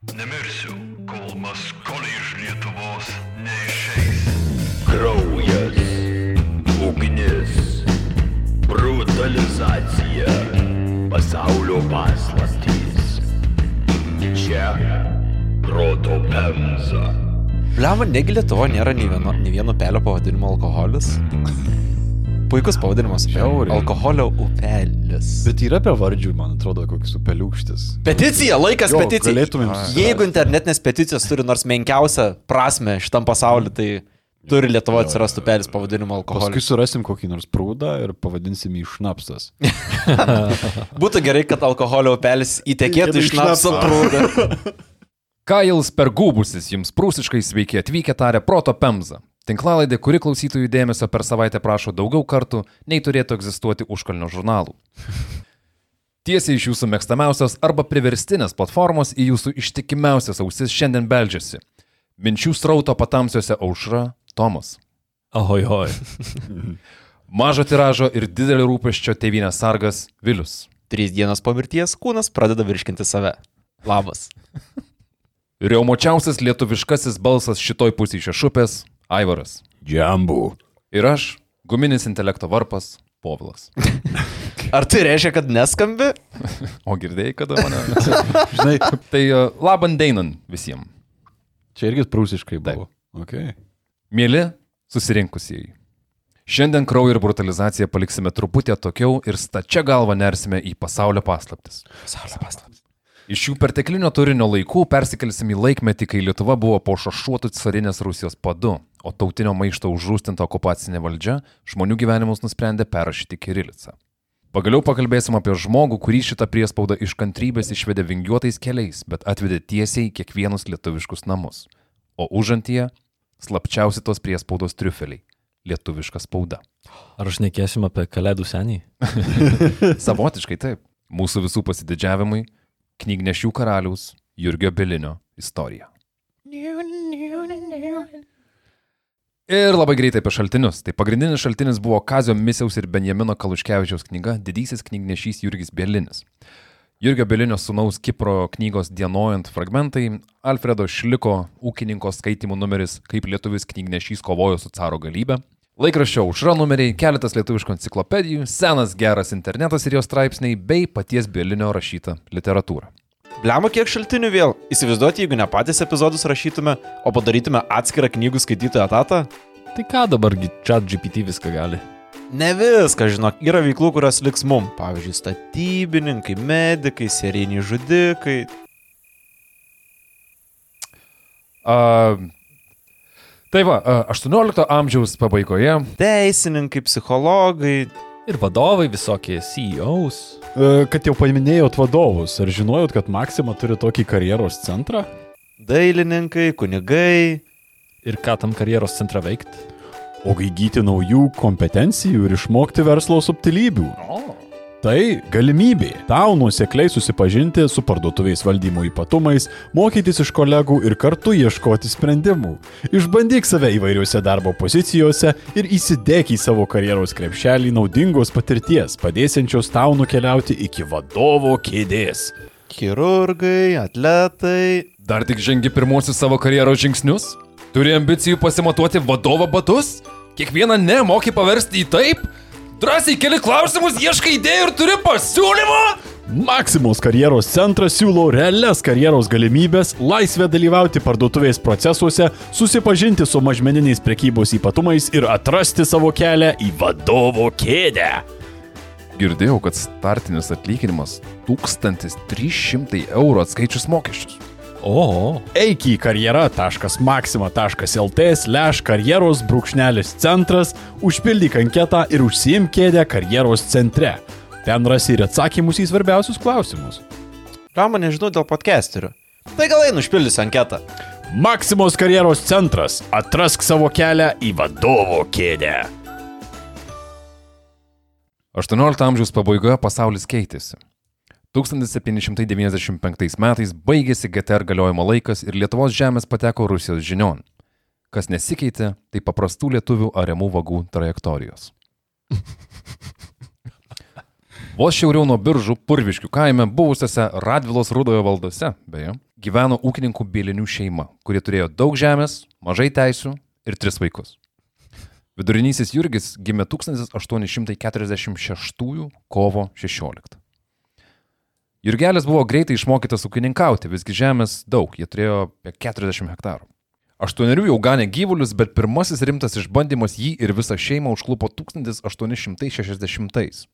Nemirsiu, kol maskoliai iš Lietuvos neišeis. Kraujas, ugnis, brutalizacija, pasaulio paslaptys. Čia proto pemza. Bliava, negi Lietuvo nėra nei vieno, nei vieno pelio pavadinimo alkoholis. Puikus pavadinimas. Žiauriai. Alkoholio upelis. Bet yra bevardžių, man atrodo, koks upeliukštis. Peticija, laikas Jo, peticijai. galėtumėm. Jeigu internetinės peticijos turi nors menkiausią prasme šitam pasauliu, tai turi Lietuvo atsirastų upelis pavadinimu Paskui alkoholis. surasim kokį nors prūdą ir pavadinsim jį šnapsas. Būtų gerai, kad alkoholio upelis įtekėtų iš šnapso šnapsą. prūdą. Kails per gūbusis jums prūsiškai sveiki atvykę tarė Proto Pemza. Tinklalaidė, kuri klausytojų dėmesio per savaitę prašo daugiau kartų, nei turėtų egzistuoti užkalnio žurnalų. Tiesiai iš jūsų mėgstamiausios arba priverstinės platformos į jūsų ištikimiausias ausis šiandien beldžiasi. Minčių srauto patamsiuose aušra Tomas. Ahoj, hoj. Mažo tiražo ir didelio rūpeščio tėvynės sargas Vilius. Trys dienos po mirties kūnas pradeda virškinti save. Labas. Riaumočiausias lietuviškasis balsas šitoj pusėje šešupės - Aivaras. Džambų. Ir aš, guminis intelekto varpas - Povilas. Ar tai reiškia, kad neskambi? O girdėjai, kada mane? Žinai, tai uh, laban deinan visiems. čia irgi prūsiškai buvo. Okay. Mėly susirinkusieji. Šiandien kraujo ir brutalizaciją paliksime truputį atokiau ir stačia galva nersime į pasaulio paslaptis. Pasaulio paslaptis. Iš jų perteklinio turinio laikų persikelsim į laikmetį, kai Lietuva buvo po šašuotų carinės Rusijos padu, o tautinio maišto užrūstinta okupacinė valdžia žmonių gyvenimus nusprendė perrašyti kirilicą. Pagaliau pakalbėsim apie žmogų, kurį šitą priespaudą iš kantrybės išvedė vingiuotais keliais, bet atvedė tiesiai į kiekvienus lietuviškus namus. O užantyje slapčiausi tos priespaudos triufeliai - lietuviška spauda. Ar aš nekėsim apie kalėdų senį? Savotiškai taip. Mūsų visų pasididžiavimui - knygnešių karaliaus Jurgio Belinio istorija. Ir labai greitai apie šaltinius. Tai pagrindinis šaltinis buvo Kazio Misiaus ir Benjamino Kaluškevičiaus knyga Didysis knygnešys Jurgis Belinis. Jurgio Belinio sunaus Kipro knygos Dienojant fragmentai, Alfredo Šliko ūkininko skaitimų numeris Kaip lietuvis knygnešys kovojo su caro galybė, laikraščio užra numeriai, keletas lietuviškų enciklopedijų, senas geras internetas ir jo straipsniai bei paties Belinio rašyta literatūra. Bliamo kiek šaltinių vėl. Įsivaizduoti, jeigu ne patys epizodus rašytume, o padarytume atskirą knygų skaitytojo etatą? Tai ką dabargi chat GPT viską gali? Ne viską, žinok, yra veiklų, kurios liks mum. Pavyzdžiui, statybininkai, medikai, serijiniai žudikai. A, tai va, a, 18 amžiaus pabaigoje Teisininkai, psichologai. Ir vadovai visokie CEOs. E, Kad jau paminėjot vadovus, ar žinojot, kad Maxima turi tokį karjeros centrą? Dailininkai, kunigai. Ir ką tam karjeros centre veikti? O įgyti naujų kompetencijų ir išmokti verslo subtilybių. Tai galimybė tau nusekliai susipažinti su parduotuvės valdymo ypatumais, mokytis iš kolegų ir kartu ieškoti sprendimų. Išbandyk save įvairiuose darbo pozicijose ir įsidėk į savo karjeros krepšelį naudingos patirties, padėsiančios tau nukeliauti iki vadovo kėdės. Chirurgai, atletai. dar tik žengi pirmosius savo karjeros žingsnius? Turi ambicijų pasimatuoti vadovo batus? Kiekvieną ne moki paversti į taip? Drąsiai keli klausimus, ieškai idėjų ir turi pasiūlymą? Maksimos karjeros centras siūlo realias karjeros galimybės, laisvę dalyvauti parduotuvės procesuose, susipažinti su mažmeniniais prekybos ypatumais ir atrasti savo kelią į vadovo kėdę. Girdėjau, kad startinis atlyginimas 1300 eurų atskaičius mokesčius. O, Eik į karjera.maxima.lt slash karjeros brūkšnelis centras, užpildyk anketą ir užsiimk kėdę karjeros centre. Ten rasi ir atsakymus į svarbiausius klausimus. Rama, nežinau dėl podcasterių. Tai gal einu užpildysiu anketą. Maksimos karjeros centras. Atrask savo kelią į vadovo kėdę. 18 amžiaus pabaigoje pasaulis keitėsi. 1795 metais baigėsi GTR galiojimo laikas ir Lietuvos žemės pateko Rusijos žinion. Kas nesikeitė, tai paprastų lietuvių ariamų vagų trajektorijos. Vos šiauriau nuo biržų Purviškių kaime buvusiose Radvilos Rudojo valdose, beje, gyveno ūkininkų bėlinių šeima, kurie turėjo daug žemės, mažai teisų ir tris vaikus. Vidurinysis Jurgis gimė 1846 kovo 16. Jurgelis buvo greitai išmokytas ūkininkauti, visgi žemės daug, jie turėjo apie 40 hektarų. Aštuonerių jau ganė gyvulius, bet pirmasis rimtas išbandymas jį ir visą šeimą užklupo 1860.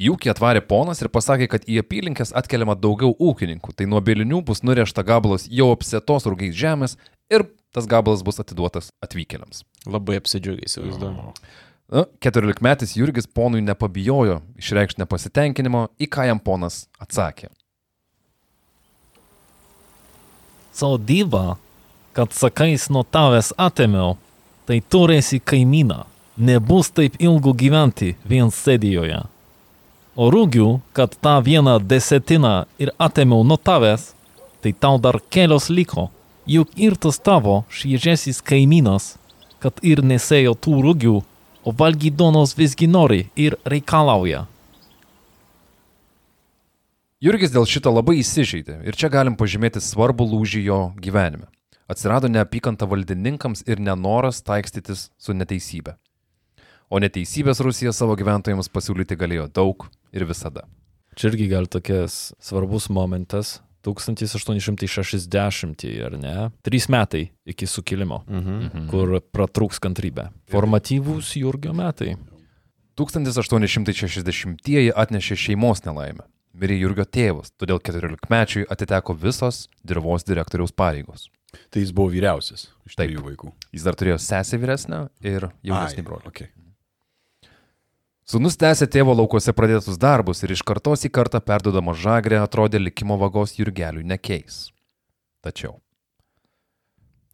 Į ūkį atvarė ponas ir pasakė, kad į apylinkės atkeliama daugiau ūkininkų, tai nuo bėlinių bus nurešta gabalas jau apsėtos rūgiais žemės ir tas gabalas bus atiduotas atvykėliams. Labai apsidžiaugiai, įsivaizduoju. Na, Keturiolikmetis Jurgis ponui nepabijojo išreikšti nepasitenkinimo, į ką jam ponas atsakė. Sodyba, kad sakais nuo tavęs atėmiau, tai turėsi kaimyną. Nebus taip ilgų gyventi vien sėdijoje. O rūgių, kad tą vieną desetiną ir atėmiau nuo tavęs, tai tau dar kelios liko. Juk ir tas tavo šviežiasis kaimynas, kad ir nesėjo tų rūgių, o valgydonos visgi nori ir reikalauja. Jurgis dėl šito labai įsižeidė ir čia galim pažymėti svarbų lūžį jo gyvenime. Atsirado neapykanta valdininkams ir nenoras taikstytis su neteisybė. O neteisybės Rusija savo gyventojams pasiūlyti galėjo daug ir visada. Čia irgi gal tokias svarbus momentas. 1860, ar ne? Trys metai iki sukilimo, Mhm. kur pratrūks kantrybė. Formatyvūs Jurgio metai. 1860-ieji atnešė šeimos nelaimę. Mirė Jurgio tėvas, todėl 14-mečiui atiteko visos dirvos direktoriaus pareigos. Tai jis buvo vyriausias iš trijų vaikų. Jis dar turėjo sesę vyresnę ir jaunesnį brolį. Okay. Sūnus tęsė tėvo laukuose pradėtus darbus ir iš kartos į kartą perdodama žagrę atrodė likimo vagos Jurgeliui nekeis. Tačiau.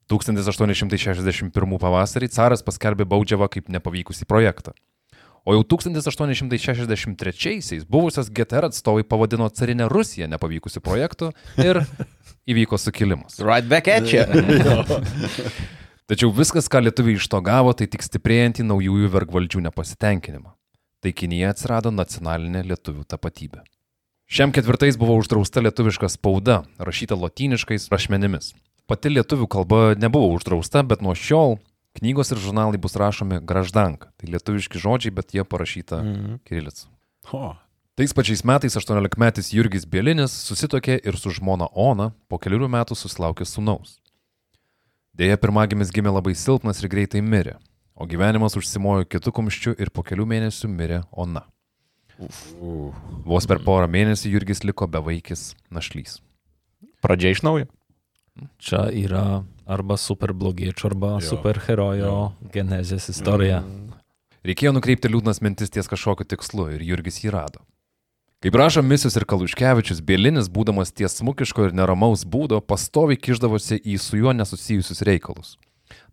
1861 pavasarį caras paskelbė baudžiavą kaip nepavykusį projektą. O jau 1863-aisiais buvusios GTR atstovai pavadino carinę Rusiją nepavykusiu projektu ir įvyko sukilimas. Right back at you. Tačiau viskas, ką lietuviai iš to gavo, tai tik stiprėjantį naujųjų vergvaldžių nepasitenkinimą. Taikinyje atsirado nacionalinė lietuvių tapatybė. Šiam ketvirtais buvo uždrausta lietuviška spauda, rašyta lotyniškais rašmenimis. Pati lietuvių kalba nebuvo uždrausta, bet nuo šiol knygos ir žurnalai bus rašomi graždanka. Tai lietuviški žodžiai, bet jie parašyta Mhm. kirilicu. O, Tais pačiais metais 18-metis Jurgis Bielinis susitokė ir su žmona Ona, po kelių metų susilaukė sūnaus. Deja, pirmagimis gimė labai silpnas ir greitai mirė, o gyvenimas užsimojo kitų kumščių ir po kelių mėnesių mirė Ona. Vos per porą mėnesių Jurgis liko bevaikis našlys. Pradžia iš naujo. Čia yra arba super blogiečių, arba Jo. super herojo genezės istorija. Reikėjo nukreipti liūdnas mintis ties kažkokiu tikslu ir Jurgis jį rado. Kaip rašo Misius ir Kaluškevičius, Bielinis, būdamas ties smukiško ir neramaus būdo, pastoviai kiždavosi į su juo nesusijusius reikalus.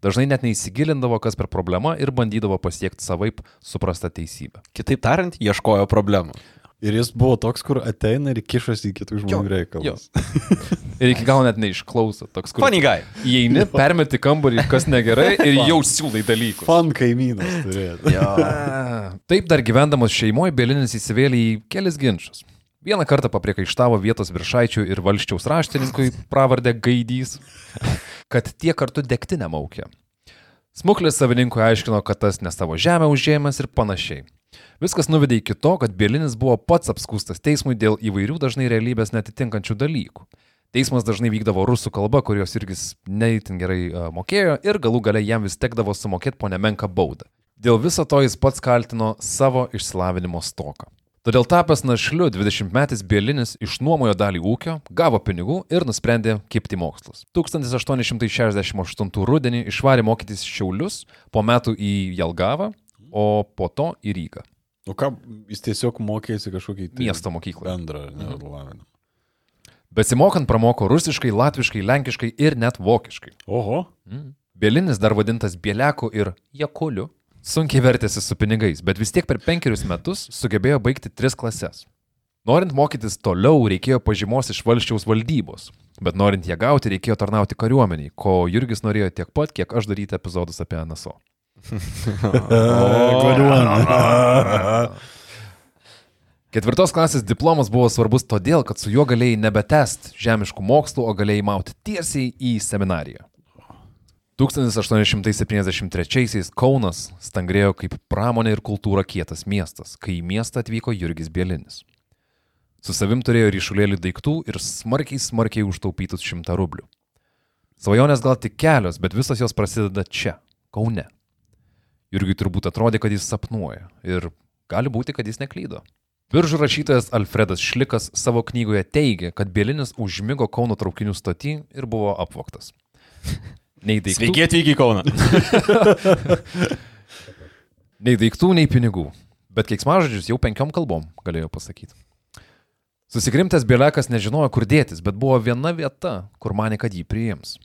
Dažnai net neįsigilindavo, kas per problema ir bandydavo pasiekti savaip suprastą teisybę. Kitaip tariant, ieškojo problemų. ir jis buvo toks, kur ateina ir kišasi į kitų žmonių reikalus. Ir iki galo net neišklauso. Toks, kur Funny guy. įeini, permeti kambarį, kas negerai ir jau siūlai dalykus. Fan kaimynas turėtų. Taip dar gyvendamas šeimoje, Bielinis įsivėlė į kelis ginčius. Vieną kartą papriekaištavo vietos viršaičių ir valščiaus raštininkui pravardę Gaidys, kad tie kartu degtinę maukė. Smuklis savininkui aiškino, kad tas ne savo žemę užėmęs ir panašiai. Viskas nuvedė iki to, kad Bielinis buvo pats apskustas teismui dėl įvairių dažnai realybės netitinkančių dalykų. Teismas dažnai vykdavo rusų kalba, kurios irgi neįtin gerai a, mokėjo ir galų gale jam vis tekdavo sumokėti po nemenką baudą. Dėl viso to jis pats kaltino savo išsilavinimo stoką. Todėl tapęs našliu 20-metis Bielinis išnuomojo dalį ūkio, gavo pinigų ir nusprendė kipti mokslus. 1868 rudenį išvarė mokytis Šiaulius, po metų į Jelgavą, o po to į Rygą. O ką, jis tiesiog mokėsi kažkokį tai Miesto mokykloje. bendrą nelavinimą. Besimokant pramoko rusiškai, latviškai, lenkiškai ir net vokiškai. Oho. Bielinis dar vadintas Bieleku ir Jakuliu. Sunkiai vertėsi su pinigais, bet vis tiek per penkerius metus sugebėjo baigti tris klases. Norint mokytis toliau, reikėjo pažymos iš valščiaus valdybos, bet norint ją gauti, reikėjo tarnauti kariuomeniai, ko Jurgis norėjo tiek pat, kiek aš daryti epizodus apie NSO. Ketvirtos klasės diplomas buvo svarbus todėl, kad su juo galėjai nebetest žemiškų mokslų, o galėjai mauti tiesiai į seminariją. 1873 Kaunas stangrėjo kaip pramonė ir kultūra kietas miestas, kai į miestą atvyko Jurgis Bielinis. Su savim turėjo ryšulėlį daiktų ir smarkiai, smarkiai užtaupytus šimtą rublių. Svajonės gal tik kelios, bet visos jos prasideda čia, Kaune. Jurgiui turbūt atrodė, kad jis sapnuoja ir gali būti, kad jis neklydo. Biržų rašytojas Alfredas Šlikas savo knygoje teigia, kad Bielinis užmygo Kauno traukinių stotį ir buvo apvoktas. Nei daiktų, Sveiki atvykę į Kauną. nei daiktų, nei pinigų. Bet keiksmažodžius jau penkiom kalbom galėjo pasakyti. Susikrimtas Bielekas nežinojo, kur dėtis, bet buvo viena vieta, kur mane, kad jį priims.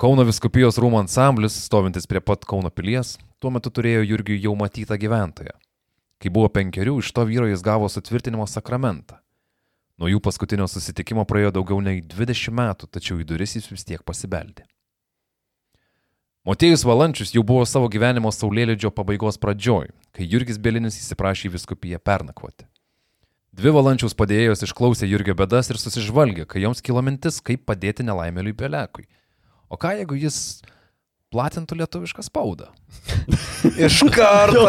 Kauno viskupijos rūmų ansamblis, stovintis prie pat Kauno pilies, tuo metu turėjo Jurgiui jau matytą gyventoją. Kai buvo penkerių, iš to vyro jis gavo sutvirtinimo sakramentą. Nuo jų paskutinio susitikimo praėjo daugiau nei 20 metų, tačiau į duris jis vis tiek pasibeldė. Motiejus Valančius jau buvo savo gyvenimo saulėlydžio pabaigos pradžioj, kai Jurgis Bielinis įsiprašė į viskupiją pernakvoti. Dvi valančiaus padėjėjos išklausė Jurgio bedas ir susižvalgė, kai joms kilo mintis, kaip padėti nelaimėliui Belekui. O ką jeigu jis platintų lietuvišką spaudą? Iš karto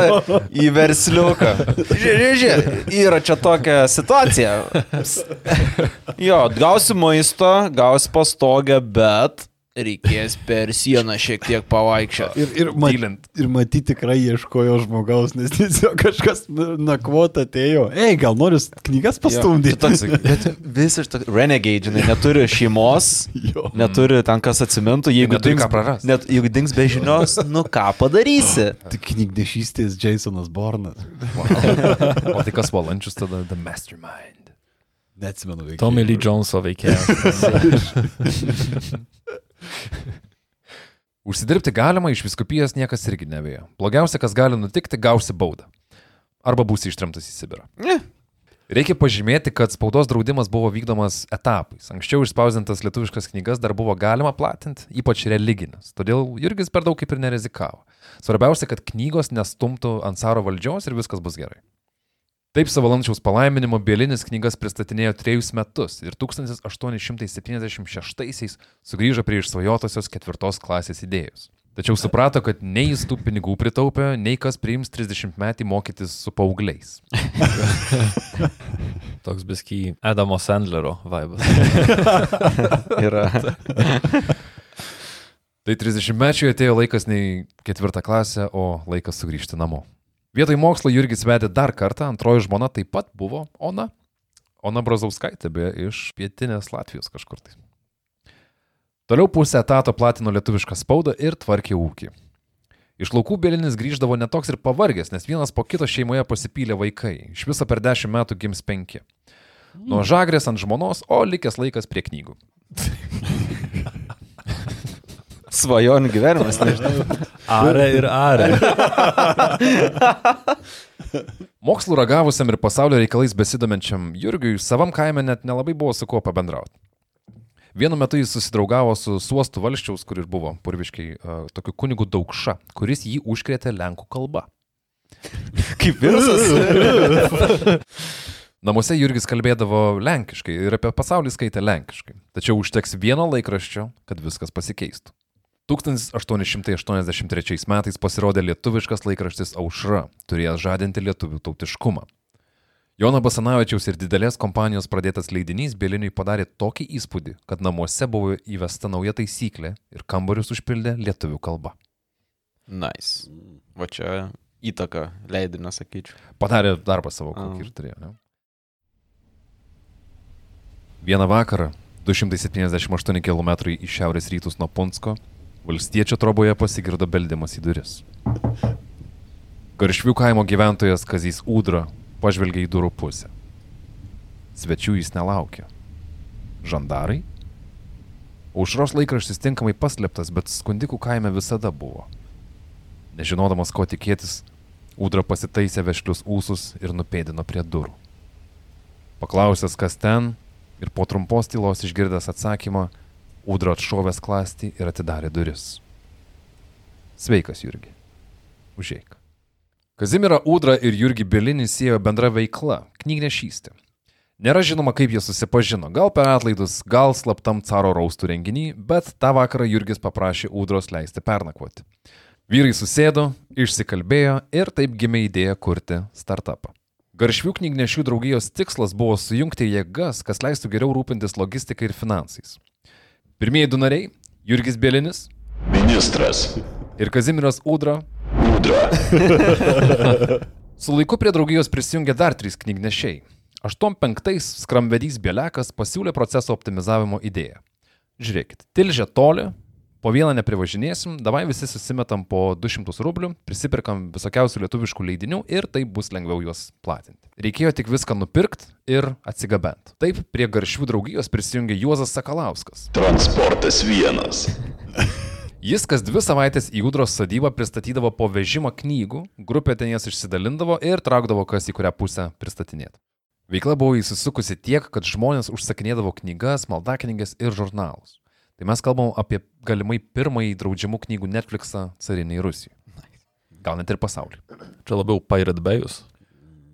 į versliuką. Žiūrėk, žiūrėk, yra čia tokia situacija. Jo, gausi maisto, gausi pastogę, bet reikės per sieną šiek tiek pavaikščioti. Ir, ir, mat, ir matyti tikrai ieškojo žmogaus, nes tiesiog kažkas nakvot atėjo. Ei, gal nori knygas pastumdyti? Toks, bet visiškai toks renegade, žinai, neturi šeimos, Jo. neturi ten kas atsimintų, jeigu neturi dings, ką prarast. net, jeigu dings be žinios, nu ką padarysi? Tik knygdešystės Jasonas Bornas. O tai kas valančius tada The Mastermind? Neatsimenu veikia. Tommy Lee Joneso veikėjas. Užsidirbti galima, iš viskupijos niekas irgi nevėjo. Blogiausia, kas gali nutikti, gausi baudą. Arba būsi ištrimtas į Sibirą. Ne. Reikia pažymėti, kad spaudos draudimas buvo vykdomas etapais. Anksčiau išspausdintas lietuviškas knygas dar buvo galima platinti, ypač religinės. Todėl Jurgis per daug kaip ir nerizikavo. Svarbiausia, kad knygos nestumtų ant caro valdžios ir viskas bus gerai. Taip savalančiaus palaiminimo Bielinis knygas pristatinėjo trejus metus ir 1876-aisiais sugrįžo prie išsvajotosios ketvirtos klasės idėjos. Tačiau suprato, kad nei jis tų pinigų pritaupė, nei kas priims 30 metį mokytis su paaugliais. Toks biski Adamo Sandlerio vaibas. Yra. Tai 30 mečiui atėjo laikas nei ketvirtą klasę, o laikas sugrįžti namo. Vietoj mokslo Jurgis vedė dar kartą, antroji žmona taip pat buvo Ona. Ona Brazauskaitė, beje, iš pietinės Latvijos kažkur tai. Toliau pusę etato platino lietuvišką spaudą ir tvarkė ūkį. Iš laukų Bielinis grįždavo netoks ir pavargęs, nes vienas po kito šeimoje pasipylė vaikai. Iš viso per dešimt metų gims penki. Nuo žagrės ant žmonos, o likęs laikas prie knygų. Svajonių gyvenimas, nežinau. Are ir are. Mokslų ragavusiam ir pasaulio reikalais besidomenčiam Jurgiui savam kaime net nelabai buvo su kuo pabendrauti. Vienu metu jis susidraugavo su Suostų valščiaus, kur ir buvo purviškai uh, tokiu kunigu Daukša, kuris jį užkrėtė lenkų kalba. Kaip virusas. Namuose Jurgis kalbėdavo lenkiškai ir apie pasaulį skaitė lenkiškai. Tačiau užteks vieno laikraščio, kad viskas pasikeistų. 1883 metais pasirodė lietuviškas laikraštis Aušra, turėjęs žadinti lietuvių tautiškumą. Jono Basanavičiaus ir didelės kompanijos pradėtas leidinys Bieliniui padarė tokį įspūdį, kad namuose buvo įvesta nauja taisyklė ir kambarius užpildė lietuvių kalba. Nice. Va čia įtaka leidinio, sakyčiau. Padarė darbą savo, kokį ir turėjo. Ne? Vieną vakarą, 278 km į šiaurės rytus nuo Punsko, valstiečio troboje pasigirdo beldimas į duris. Garšvių kaimo gyventojas Kazys Udra pažvelgė į durų pusę. Svečių jis nelaukė. Žandarai? Aušros laikraštis tinkamai paslėptas, bet skundikų kaime visada buvo. Nežinodamas, ko tikėtis, Udra pasitaisė vešlius ūsus ir nupėdino prie durų. Paklausęs, kas ten, ir po trumpos tylos išgirdęs atsakymą, Udra atšovęs klastį ir atidarė duris. Sveikas, Jurgi. Užėk. Kazimira Udra ir Jurgi Bilinį siejo bendra veikla - knygnešystė. Nėra žinoma, kaip jie susipažino, gal per atlaidus, gal slaptam caro raustų renginį, bet tą vakarą Jurgis paprašė Udros leisti pernakvoti. Vyrai susėdo, išsikalbėjo ir taip gimė idėja kurti startupą. Garšvių knygnešių draugijos tikslas buvo sujungti jėgas, kas leistų geriau rūpintis logistika ir finansais. Pirmieji du nariai - Jurgis Bielinis Ministras. ir Kazimiras Udra Udra. Su laiku prie draugijos prisijungė dar trys knygnešiai. 85-ais skramvedys Bielekas pasiūlė proceso optimizavimo idėją. Žiūrėkit, tilžė toli, po vieną neprivažinėsim, davai visi susimetam po 200 rublių, prisipirkam visokiausių lietuviškų leidinių ir taip bus lengviau juos platinti. Reikėjo tik viską nupirkti ir atsigabenti. Taip prie garšvių draugijos prisijungė Juozas Sakalauskas. Transportas vienas. Jis kas dvi savaitės į Udros sodybą pristatydavo po vežimą knygų, grupė ten jas išsidalindavo ir traukdavo kas į kurią pusę pristatinėti. Veikla buvo įsisukusi tiek, kad žmonės užsakinėdavo knygas, maldaknygas ir žurnalus. Tai mes kalbam apie galimai pirmąjį draudžiamų knygų Netflixą cariniai Rusijai. Gal net ir pasaulyje. Čia labiau Pirate Bayus.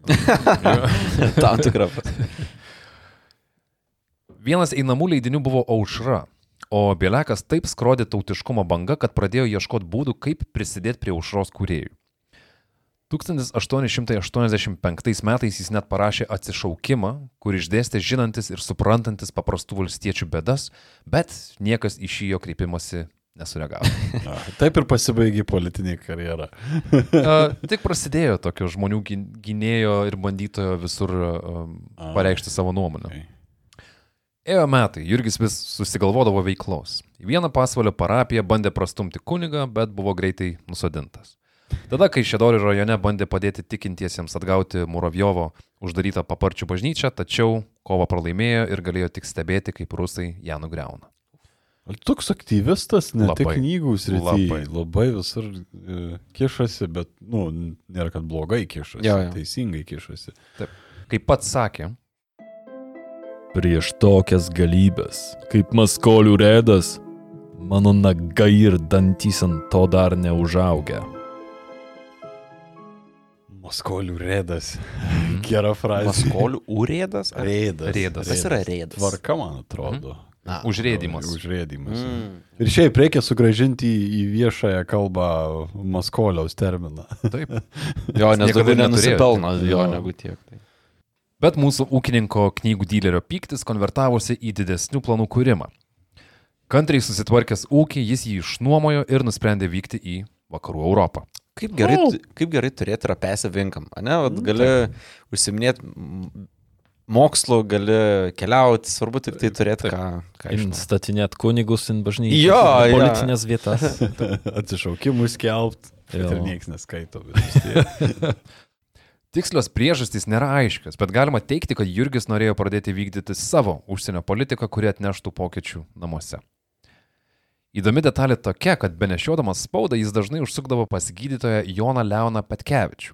Tam tikrą. Vienas einamų leidinių buvo Aušra, o Bielekas taip skrodė tautiškumo banga, kad pradėjo ieškoti būdų, kaip prisidėti prie Aušros kūrėjų. 1885 metais jis net parašė atsišaukimą, kur išdėstė žinantis ir suprantantis paprastų valstiečių bedas, bet niekas iš jo kreipimąsi nesureagavo. A, Taip ir pasibaigė politinė karjera. A, tik prasidėjo tokio žmonių gyn- gynėjo ir bandytojo visur um, A. pareikšti savo nuomonę. Ėjo metai, Jurgis vis susigalvodavo veiklos. Į vieną pasvalio parapiją bandė prastumti kunigą, bet buvo greitai nusodintas. Tada, kai Šedorių rajone bandė padėti tikintiesiems atgauti Muravjovo uždarytą paparčių bažnyčią, tačiau kovą pralaimėjo ir galėjo tik stebėti, kaip rusai ją nugriauna. Ar toks aktyvistas, ne tik Labai. knygų srityje, Labai. labai, visur e, kišasi, bet, nu, nėra, kad blogai kišasi, Jo, jo. teisingai kišasi. Kaip pats sakė, Prieš tokias galybės, kaip maskolių redas, mano nagai ir dantys ant to dar neužaugę. Maskolių redas. Gera frazė. Maskolių urėdas? ar- Rėdas. Rėdas. Kas yra rėdas? Tvarka, man atrodo. Na, užrėdimas. Užrėdimas. Mm. Ir šiaip reikia sugražinti į, į viešąją kalbą maskoliaus terminą. taip. Jo, nes daugiau nenusipelno jo Jo. negu tiek. Tai. Bet mūsų ūkininko knygų dylerio pyktis konvertavosi į didesnių planų kūrimą. Kantriai susitvarkęs ūkį, jis jį išnuomojo ir nusprendė vykti į vakarų Europą. Kaip gerai, kaip gerai turėti yra passive income, ne? Vat gali užsiminėti mokslu, gali keliauti, svarbu tik tai turėti ką, ką žinoti. Statinėt kunigus bažnyčią. Jo, jo. Politinės vietas. Atsišaukimus skelbt. Jo. Ir niekas neskaito. bet vis tiek. Tikslios priežastys nėra aiškios, bet galima teikti, kad Jurgis norėjo pradėti vykdyti savo užsienio politiką, kuri atneštų pokyčių namuose. Įdomi detalė tokia, kad benešiodamas spaudą jis dažnai užsukdavo pas gydytoją Joną Leoną Petkevičių.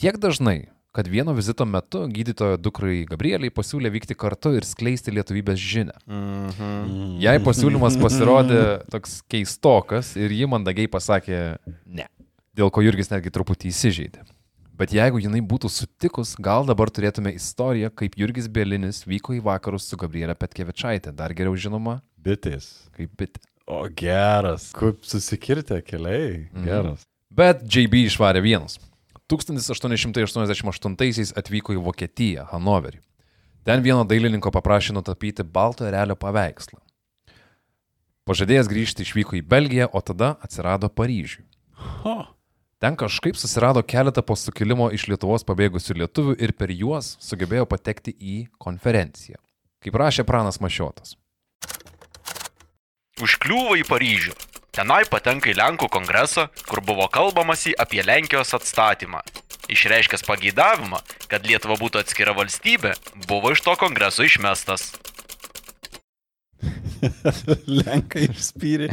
Tiek dažnai, kad vieno vizito metu gydytojo dukrai Gabrieliai pasiūlė vykti kartu ir skleisti lietuvybės žinę. Mhm. Jai pasiūlymas pasirodė toks keistokas ir ji mandagiai pasakė ne. Dėl ko Jurgis netgi truputį įsižeidė. Bet jeigu jinai būtų sutikus, gal dabar turėtume istoriją, kaip Jurgis Bielinis vyko į vakarus su Gabrielė Petkevičaitė, dar geriau žinoma, Bitės. kaip bitė. O geras. Kaip susikirtė keliai. Mhm. Geras. Bet JB išvarė vienus. 1888 atvyko į Vokietiją, Hanoverį. Ten vieno dailininko paprašė nutapyti balto erelio paveikslą. Pažadėjęs grįžti išvyko į Belgiją, o tada atsirado Paryžiui. Ten kažkaip susirado keletą po sukilimo iš Lietuvos pabėgusių lietuvių ir per juos sugebėjo patekti į konferenciją. Kaip rašė Pranas Mašiotas. Užkliūva į Paryžių. Tenai patenka į Lenkų kongresą, kur buvo kalbamasi apie Lenkijos atstatymą. Išreiškęs pageidavimą, kad Lietuva būtų atskira valstybė, buvo iš to kongreso išmestas. Lenkai išspyrė.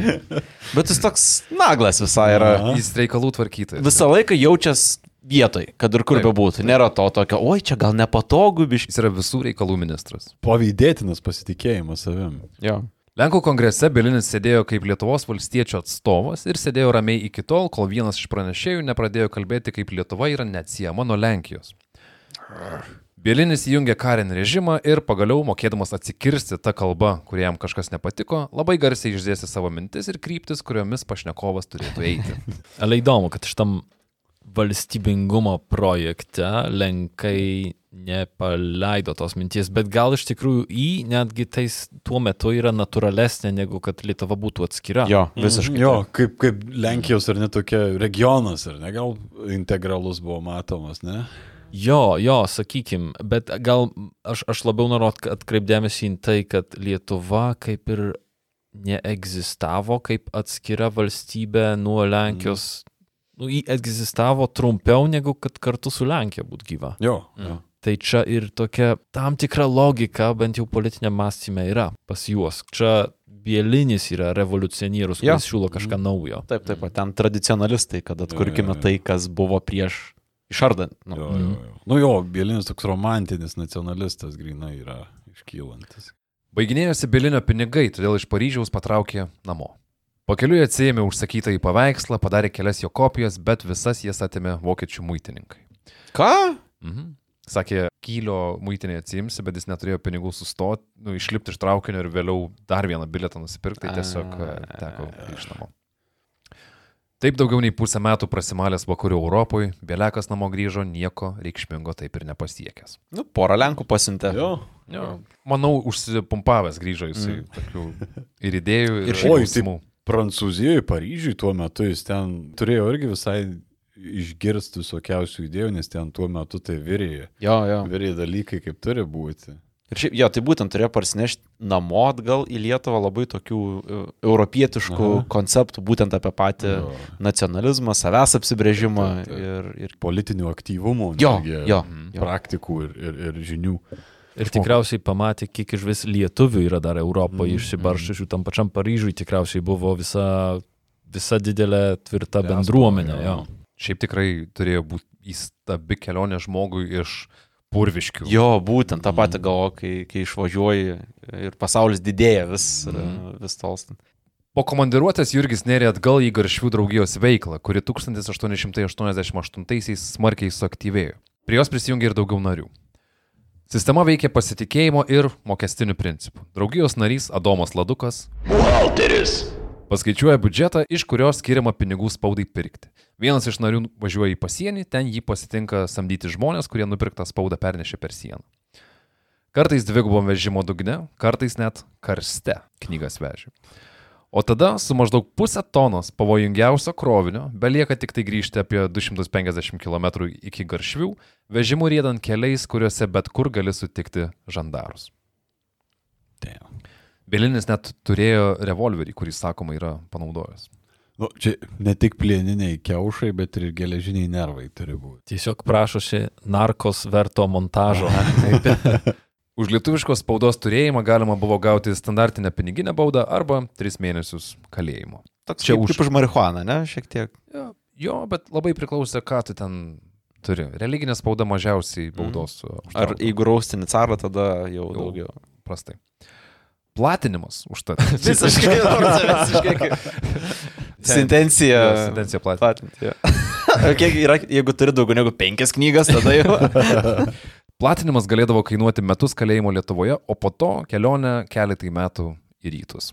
Bet jis toks naglas visai yra. Aha. Jis reikalų tvarkytojas. Visą laiką jaučias vietoj, kad ir kur bebūtų. Nėra to tokio, oi, čia gal nepatogu biški. Jis yra visų reikalų ministras. Pavydėtinas pasitikėjimas savim. Jo. Lenkų kongrese Bilinis sėdėjo kaip Lietuvos valstiečio atstovas ir sėdėjo ramiai iki tol, kol vienas iš pranešėjų nepradėjo kalbėti, kaip Lietuva yra neatsiejama nuo Lenkijos. Bilinis įjungė karinį režimą ir pagaliau, mokėdamas atsikirsti tą kalbą, kuriam kažkas nepatiko, labai garsiai išdėstė savo mintis ir kryptis, kuriomis pašnekovas turėtų eiti. Ale įdomu, kad šitam valstybingumo projekte Lenkai nepaleido tos minties, bet gal iš tikrųjų į netgi tais tuo metu yra natūralesnė, negu kad Lietuva būtų atskira. Jo, visiškai. Jo, kaip, kaip Lenkijos ar netokia regionas, ar ne, gal integralus buvo matomas, ne? Jo, jo, sakykim, bet gal aš, aš labiau noriu atkreipdėmėsi į tai, kad Lietuva kaip ir neegzistavo kaip atskira valstybė nuo Lenkijos. Mm. Nu, ji egzistavo trumpiau negu kad kartu su Lenkija būtų gyva. Jo. jo. Tai čia ir tokia tam tikra logika, bent jau politinė mąstymė yra pas juos. Čia Bielinis yra revoliucionierius, Jo. kuris siūlo kažką naujo. Taip, taip, o ten tradicionalistai, kad atkurkime jo, jo. tai, kas buvo prieš išardant. Nu, Jo, jo, jo. Nu jo, Bielinis toks romantinis nacionalistas grinai yra iškylantis. Baiginėjosi Bilinio pinigai, todėl iš Paryžiaus patraukė namo. Pakeliui atsijėmė užsakytą į paveikslą, padarė kelias jo kopijas, bet visas jas atėmė vokiečių muitininkai. Ką? Mhm. Sakė, kylio muitinė atsiimsi, bet jis neturėjo pinigų sustoti, nu, išlipti iš traukinio ir vėliau dar vieną bilietą nusipirkti, tai tiesiog e, teko grįžti namo. Taip daugiau nei pusę metų prasimalęs vakarų Europoje, Bielekas namo grįžo nieko reikšmingo taip ir nepasiekęs. Nu, porą Lenkų pasiuntė. Jo. Jo, manau, užsipumpavęs grįžo jisai mm. tokių ir idėjų, ir, Ir šiaip-. Prancūzijoje, Paryžiui tuo metu jis ten turėjo irgi visai išgirsti visokiausių idėjų, nes ten tuo metu tai virėjo. Jo, jo. Virėjo dalykai, kaip turi būti. Ir šiaip, jo, tai būtent turėjo parsinešti namo atgal į Lietuvą labai tokių e, europietiškų Aha. Konceptų, būtent apie patį Jo. nacionalizmą, savęs apsibrėžimą Taip, taip, ir, ir... Politinių aktyvumų, Jo, netgi jo, jo. praktikų ir, ir, ir žinių. Ir tikriausiai pamatė, kiek iš vis lietuvių yra dar Europoje Mm, mm, išsibaršusių. Tam pačiam Paryžiui tikriausiai buvo visa, visa didelė tvirta Diaspora, bendruomenė. jo. Jo. Šiaip tikrai turėjo būti įstabi kelionė žmogui iš purviškių. Jo, būtent tą patį galvo, kai, kai išvažiuoji ir pasaulis didėja vis, Mhm. mm. vis tolstant. Po komandiruotės Jurgis nerė atgal į Garšvių draugijos veiklą, kuri 1888-aisiais smarkiai suaktyvėjo. Prie jos prisijungė ir daugiau narių. Sistema veikė pasitikėjimo ir mokestinių principų. Draugijos narys Adomas Ladukas Buhalteris. paskaičiuoja biudžetą, iš kurio skiriama pinigų spaudai pirkti. Vienas iš narių važiuoja į pasienį, ten jį pasitinka samdyti žmonės, kurie nupirktą spaudą pernešė per sieną. Kartais dvigubom vežimo dugne, kartais net karste knygas vežė. O tada su maždaug pusę tonos pavojingiausio krovinio belieka tik tai grįžti apie 250 km iki garšvių, vežimu riedant keliais, kuriuose bet kur gali sutikti žandarus. Damn. Belinis net turėjo revolverį, kurį, sakoma, yra panaudojęs. Nu, čia ne tik plieniniai keušai, bet ir geležiniai nervai turi būti. Tiesiog prašosi narkos verto montažo. Už lietuviškos spaudos turėjimą galima buvo gauti standartinę piniginę baudą arba 3 mėnesius kalėjimo. Toks Čia kaip, už- kaip už marihuaną, ne? Šiek tiek. Jo, jo, bet labai priklausė, ką tu ten turi. Religinė spauda mažiausiai baudos. Ar užtraukdavo. jeigu raustini carą, tada jau Jau. daugiau. prastai. Platinimas užtat. Visiškai, visiškai. Sentencija. Sentencija platinti. Kiek yra, jeigu turi daugiau negu penkias knygas, tada jau. Platinimas galėdavo kainuoti metus kalėjimo Lietuvoje, o po to kelionę keletai metų į rytus.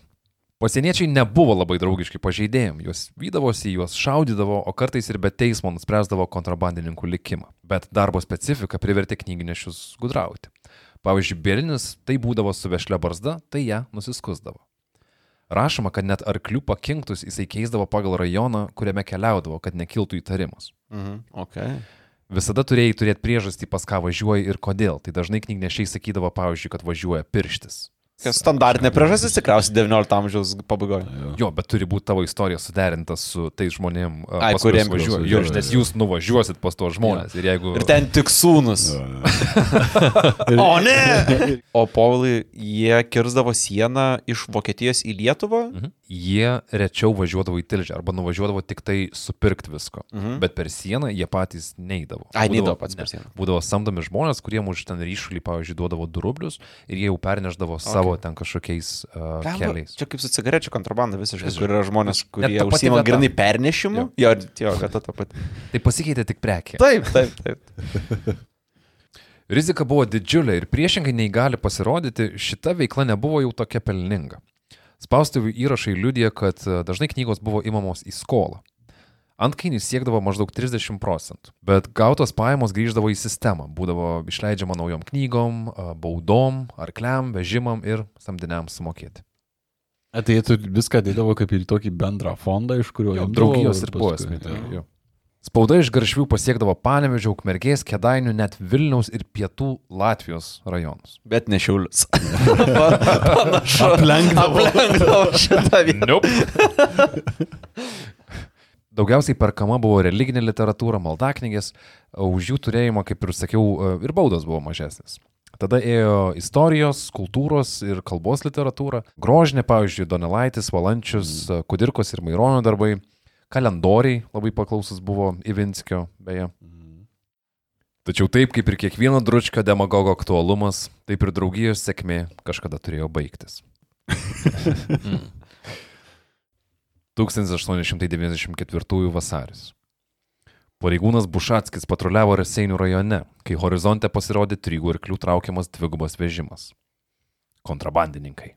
Pasieniečiai nebuvo labai draugiški pažeidėjim, juos vydavosi, juos šaudydavo, o kartais ir be teismo nuspręsdavo kontrabandininkų likimą. Bet darbo specifika privertė knyginešius gudrauti. Pavyzdžiui, Bėrinis tai būdavo su vešle barzda, tai ją nusiskusdavo. Rašoma, kad net arklių pakinktus jisai keisdavo pagal rajoną, kuriame keliaudavo, kad nekiltų įtarimus. Mhm, okay. Visada turėjai turėti priežastį, pas ką važiuoji ir kodėl. Tai dažnai knygnešiai sakydavo, pavyzdžiui, kad važiuoja pirštis. Standartinė priežastis tikriausiai 19 amžiaus pabaigoje. Jo, bet turi būti tavo istorija suderinta su tais žmonėm, Ai, pas kuriem kuriuos važiuoji. jūs Jo, nes jūs nuvažiuosit pas tos žmonės. Ir jeigu... Ir ten tik sūnus. O ne! O povilai, jie kirzdavo sieną iš Vokietijos į Lietuvą? Mhm. Jie rečiau važiuodavo į tilžę arba nuvažiuodavo tik tai supirkti visko. Mhm. Bet per sieną jie patys neįdavo. Ai, neidavo Būdavo- pats per sieną. Būdavo samdomi žmonės, kurie už ten ryšulį, pavyzdžiui, duodavo 2 rublius ir jie jau perneždavo okay. savo ten kažkokiais uh, Blemba, keliais. Čia kaip su cigarečių kontrabanda visiškai, kur yra žmonės, kurie užsima grinai pernešimu. Jo, jo, vieta ta pati. Tai pasikeitė tik prekė. Taip, taip, taip. Rizika buvo didžiulė ir priešingai nei gali pasirodyti, šita veikla nebuvo jau tokia pelninga. Spaustuvių įrašai liudija, kad e, dažnai knygos buvo imamos į skolą. Antkainis siekdavo maždaug 30 procentų, bet gautos pajamos grįždavo į sistemą, būdavo išleidžiama naujom knygom, a, baudom, arkliam, vežimam ir samdiniam sumokėti. Tai turi viską dėdavo kaip į tokį bendrą fondą, iš kurio imdavo draugijos ir buvo Spauda iš garšvių pasiekdavo Panevežio, Ukmergės, Kedainių, net Vilniaus ir Pietų Latvijos rajonus. Bet ne šiulius. Panašu. Aplenkdavo. Aplenkdavo šitą vietą. Nope. Daugiausiai perkama buvo religinė literatūra, maldaknygės, už jų turėjimą, kaip ir sakiau, ir baudos buvo mažesnės. Tada ėjo istorijos, kultūros ir kalbos literatūra. Grožinė, pavyzdžiui, Donelaitis, Valančius, Kudirkos ir Maironio darbai. Kalendoriai labai paklausus buvo Ivinskio, beje. Tačiau taip kaip ir kiekvieno dručkio demagogo aktualumas, taip ir draugijos sėkmė kažkada turėjo baigtis. 1894 vasaris. Pareigūnas Bušatskis patruliavo Raseinių rajone, kai horizonte pasirodė trygų arklių traukiamas dvigubas vežimas. Kontrabandininkai,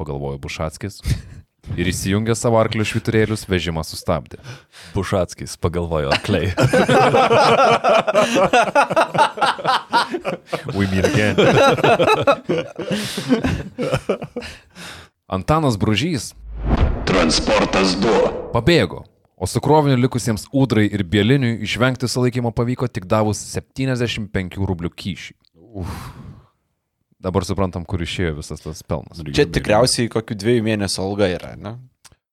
pagalvojo Bušatskis. Ir įsijungę savo arklių šviturėlius, vežimą sustabdė. Bušatskis pagalvojo arkliai. We meet again. Antanas Bružys Transportas 2. pabėgo, o su kroviniu likusiems Udrai ir Bieliniui išvengti sulaikymo pavyko tik davus 75 rublių kyšį. Uf. Dabar suprantam, kur išėjo visas tas pelnas. Čia tikriausiai kokių dviejų mėnesių alga yra, ne?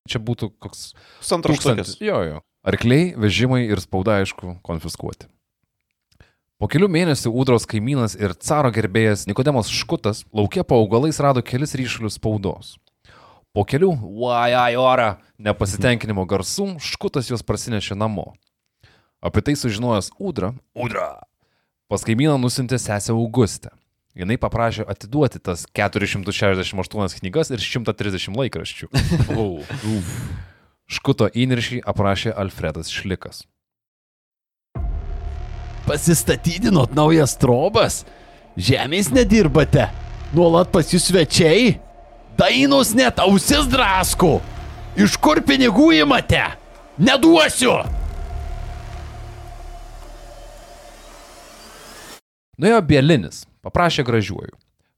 Čia būtų koks Pusantro tūkstantis. Jo, jo. Arkliai, vežimai ir spauda, aišku, konfiskuoti. Po kelių mėnesių Udros kaimynas ir caro gerbėjas Nikodemas Škutas laukia po augalais rado kelis ryšulius spaudos. Po kelių vajai ora nepasitenkinimo garsų Škutas juos prasinešė namo. Apie tai sužinojęs Udra, Udra, pas kaimyną nusintė sesę Augustę. Jis paprašė atiduoti tas 468 knygas ir 130 laikraščių. Oh. Škuto įniršį aprašė Alfredas Šlikas. Pasistatydinot naujas trobas? Žemės nedirbate? Nuolat pas jūs svečiai? Dainos net ausis drasko. Iš kur pinigų imate? Neduosiu. Nuėjo Bielinis, paprašė gražiuoju.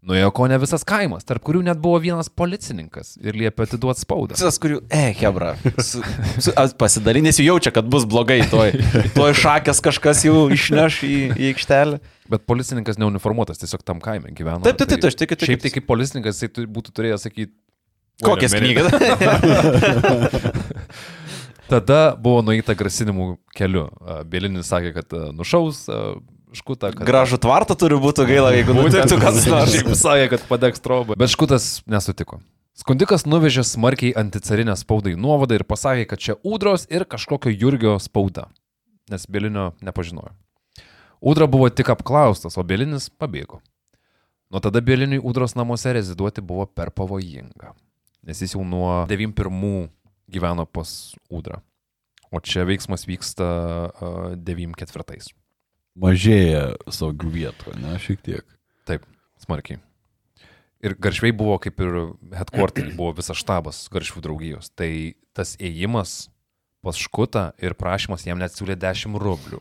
Nuėjo ko ne visas kaimas, tarp kurių net buvo vienas policininkas ir liepė atiduoti spaudą. Tas, kurių, e, Hebra, su, su, pasidalinės jau jaučia, kad bus blogai, toj, toj šakės kažkas jau išneš į, į aikštelę. Bet policininkas neuniformuotas, tiesiog tam kaime gyveno. Taip, taip, taip, aš tikiu, tikiu. Šiaip tai kaip policininkas, jisai būtų turėjęs sakyti, Kokias knygas? Tada buvo nueita grasinimų keliu. Bielinis sakė, kad nušaus škutą. Kad... Gražų tvartą turi būti gaila, jeigu nutiktų kas nors. Šiaip sakė, kad padegs trobą. Bet škutas nesutiko. Skundikas nuvežė smarkiai anticarinę spaudą į nuovadą ir pasakė, kad čia Udros ir kažkokio Jurgio spauda, nes Bielinio nepažinojo. Udra buvo tik apklaustas, o Bielinis pabėgo. Nuo tada Bieliniui Udros namuose reziduoti buvo per pavojinga, nes jis jau nuo 91 gyveno pas Udrą. O čia veiksmas vyksta uh, 94. Mažėja saugių vietų, ne, šiek tiek. Taip, smarkiai. Ir garšviai buvo kaip ir headquarteriai, buvo visas štabas garšvių draugijos. Tai tas ėjimas pas škutą ir prašymas jam net siūlė 10 rublių.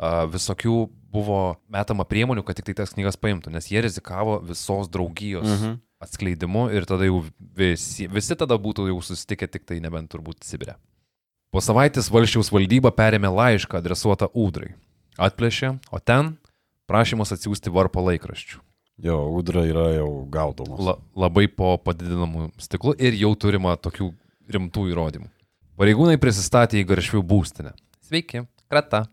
A, Visokių buvo metama priemonių, kad tik tai tas knygas paimtų, nes jie rizikavo visos draugijos mhm. atskleidimu ir tada jau visi, visi tada būtų jau susitikę tik tai nebent turbūt Sibirė. Po savaitės valščiaus valdyba perėmė laišką adresuotą Udrai. Atplėšė, o ten prašymas atsiųsti varpo laikraščių. Jo, Udra yra jau gaudomas. La, labai po padidinamu stiklu ir jau turima tokių rimtų įrodymų. Pareigūnai prisistatė į garšvių būstinę. Sveiki, krata.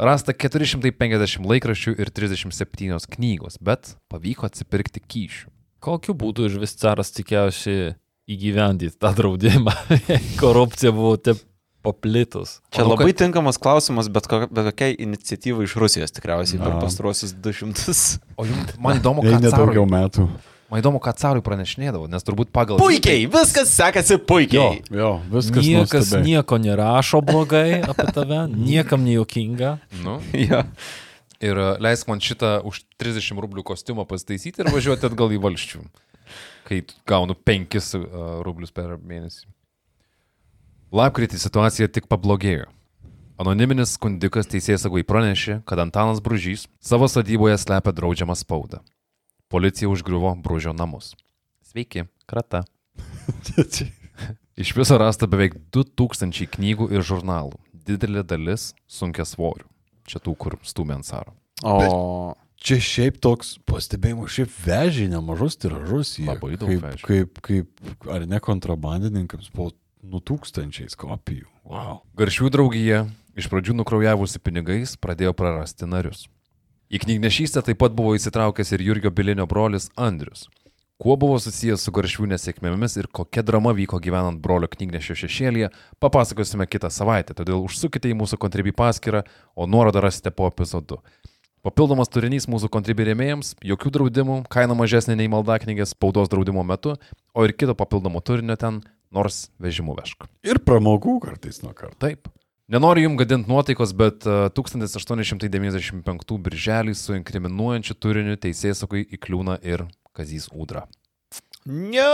Rasta 450 laikraščių ir 37 knygos, bet pavyko atsipirkti kyšių. Kokiu būdu iš vis caras tikėjosi įgyvendyti tą draudimą. Korupcija buvo taip paplitus. Čia Manau, labai tinkamas klausimas, bet, ko, bet kokiai iniciatyvai iš Rusijos tikriausiai per Na. pastaruosius 200. O jums, man įdomu, ką nedaugiau carui, metų. man įdomu, ką carui pranešinėdavo, nes turbūt pagal... Puikiai, viskas sekasi puikiai. Jo, viskas Niekas nuostabiai. nieko nerašo blogai apie tave, niekam nejuokinga. Nu, Ja. ir e, leisk man šitą už 30 rublių kostiumą pasitaisyti ir važiuoti atgal į valščių, kai gaunu 5 uh, rublius per mėnesį. Lapkritį situacija tik pablogėjo. Anoniminis skundikas teisėsagui pranešė, kad Antanas Bružys savo sodyboje slepia draudžiamą spaudą. Policija užgriuvo Bružio namus. Sveiki, krata. Iš viso rasta beveik 2000 knygų ir žurnalų. Didelė dalis sunkia svorių. Čia tų, kur stumė ant saro. O Čia šiaip toks pastebėjimas, šiaip vežė nemažus tiražus. Jie, Labai daug kaip, vežė. kaip, kaip, ar ne kontrabandininkams po nu tūkstančiais kopijų. Wow. Garšių draugija, iš pradžių nukraujavusi pinigais, pradėjo prarasti narius. Į knygnešystę taip pat buvo įsitraukęs ir Jurgio Bilinio brolis Andrius. Kuo buvo susijęs su garšvių nesėkmėmis ir kokia drama vyko gyvenant brolio knygnešio šešėlyje, papasakosime kitą savaitę, todėl užsukite į mūsų kontribį paskyrą, o nuorodą rasite po epizodu. Papildomas turinys mūsų kontribį rėmėjams, jokių draudimų, kaina mažesnė nei maldaknygės spaudos draudimo metu, o ir kito papildomo turinio ten, nors vežimų vešk. Ir pramogų kartais nuo karto. Taip. Nenoriu jums gadinti nuotaikos, bet e, 1895 birželį su inkriminuojančiu turiniu teisėsakui įkliūna ir Kazys Udra. Ne.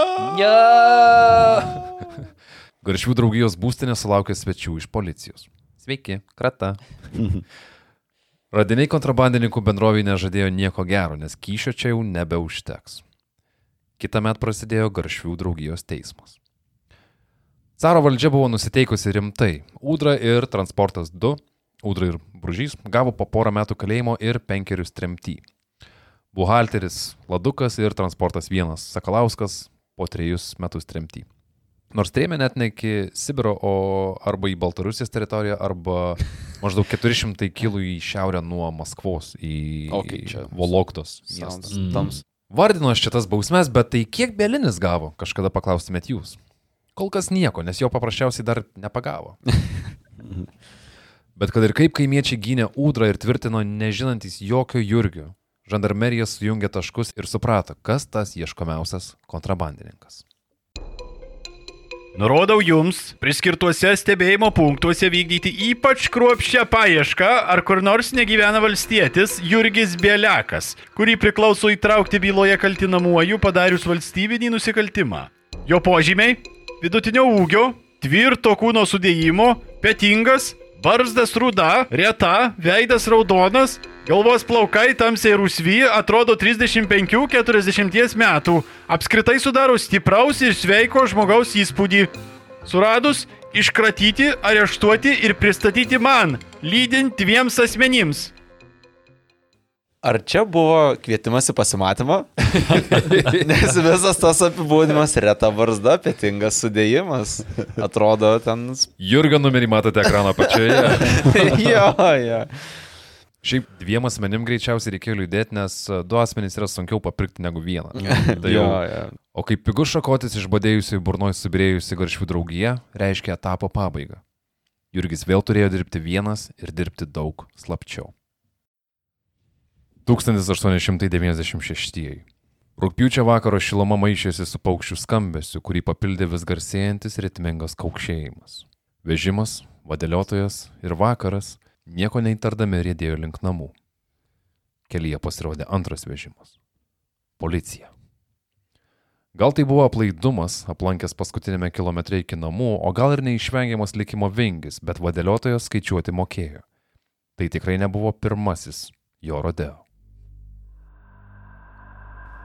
Garšvių draugijos būstinė sulaukė svečių iš policijos. Sveiki, krata. Radiniai kontrabandininkų bendroviai nežadėjo nieko gero, nes kyšio čia jau nebeužteks. Kita met prasidėjo Garšvių draugijos teismas. Caro valdžia buvo nusiteikusi rimtai. Udra ir Transportas 2, Udra ir Bružys, gavo po porą metų kalėjimo ir penkerius tremty. Buhalteris Ladukas ir Transportas 1 Sakalauskas po trejus metus tremty. Nors trėmė net ne iki Sibiro, o arba į Baltarusijos teritoriją, arba maždaug 400 km į šiaurę nuo Maskvos, į čia Voloktos Sounds tams. Vardino aš čia tas bausmes, bet tai kiek Belinis gavo, kažkada paklaustumėt jūs. Kol kas nieko, nes jo paprasčiausiai dar nepagavo. bet kad ir kaip kaimiečiai gynė Udrą ir tvirtino nežinantis jokio Jurgio, žandarmerija sujungė taškus ir suprato, kas tas ieškomiausias kontrabandininkas. Nurodau jums, priskirtuose stebėjimo punktuose vykdyti ypač kruopščią paiešką, ar kur nors negyvena valstietis Jurgis Bieliakas, kurį priklauso įtraukti byloje kaltinamuoju padarius valstybinį nusikaltimą. Jo požymiai - vidutinio ūgio, tvirto kūno sudėjimo, petingas, barzdas ruda, reta, veidas raudonas, galvos plaukai tamsiai rusvy, atrodo 35-40 metų, apskritai sudaro stipraus ir sveiko žmogaus įspūdį. Suradus, iškratyti, areštuoti ir pristatyti man, lydint dviems asmenims. Ar čia buvo kvietimas į pasimatymą? Nes visas tas apibūdimas reta varzda, pėtingas sudėjimas. Atrodo ten... Jurgio numerį matote ekrano apačioje. jo, jo. Šiaip dviem asmenim greičiausiai reikėjo liūdėti, nes e, du asmenys yra sunkiau papirkti negu vieną. Tai jo, jau, jo. o kaip pigus šakotis išbadėjusi burnoje subirėjusi garšvių draugija, reiškia etapo pabaigą. Jurgis vėl turėjo dirbti vienas ir dirbti daug slapčiau. 1896. Rūpiučio vakaro šiluma maišėsi su paukščių skambesiu, kurį papildė vis garsėjantis ritmingas kaukšėjimas. Vežimas, vadėliotojas ir vakaras nieko neįtardami rėdėjo link namų. Kelyje pasirodė antras vežimas. Policija. Gal tai buvo aplaidumas, aplankęs paskutinėme kilometre iki namų, o gal ir neišvengiamas likimo vingis, bet vadėliotojas skaičiuoti mokėjo. Tai tikrai nebuvo pirmasis jo rodeo.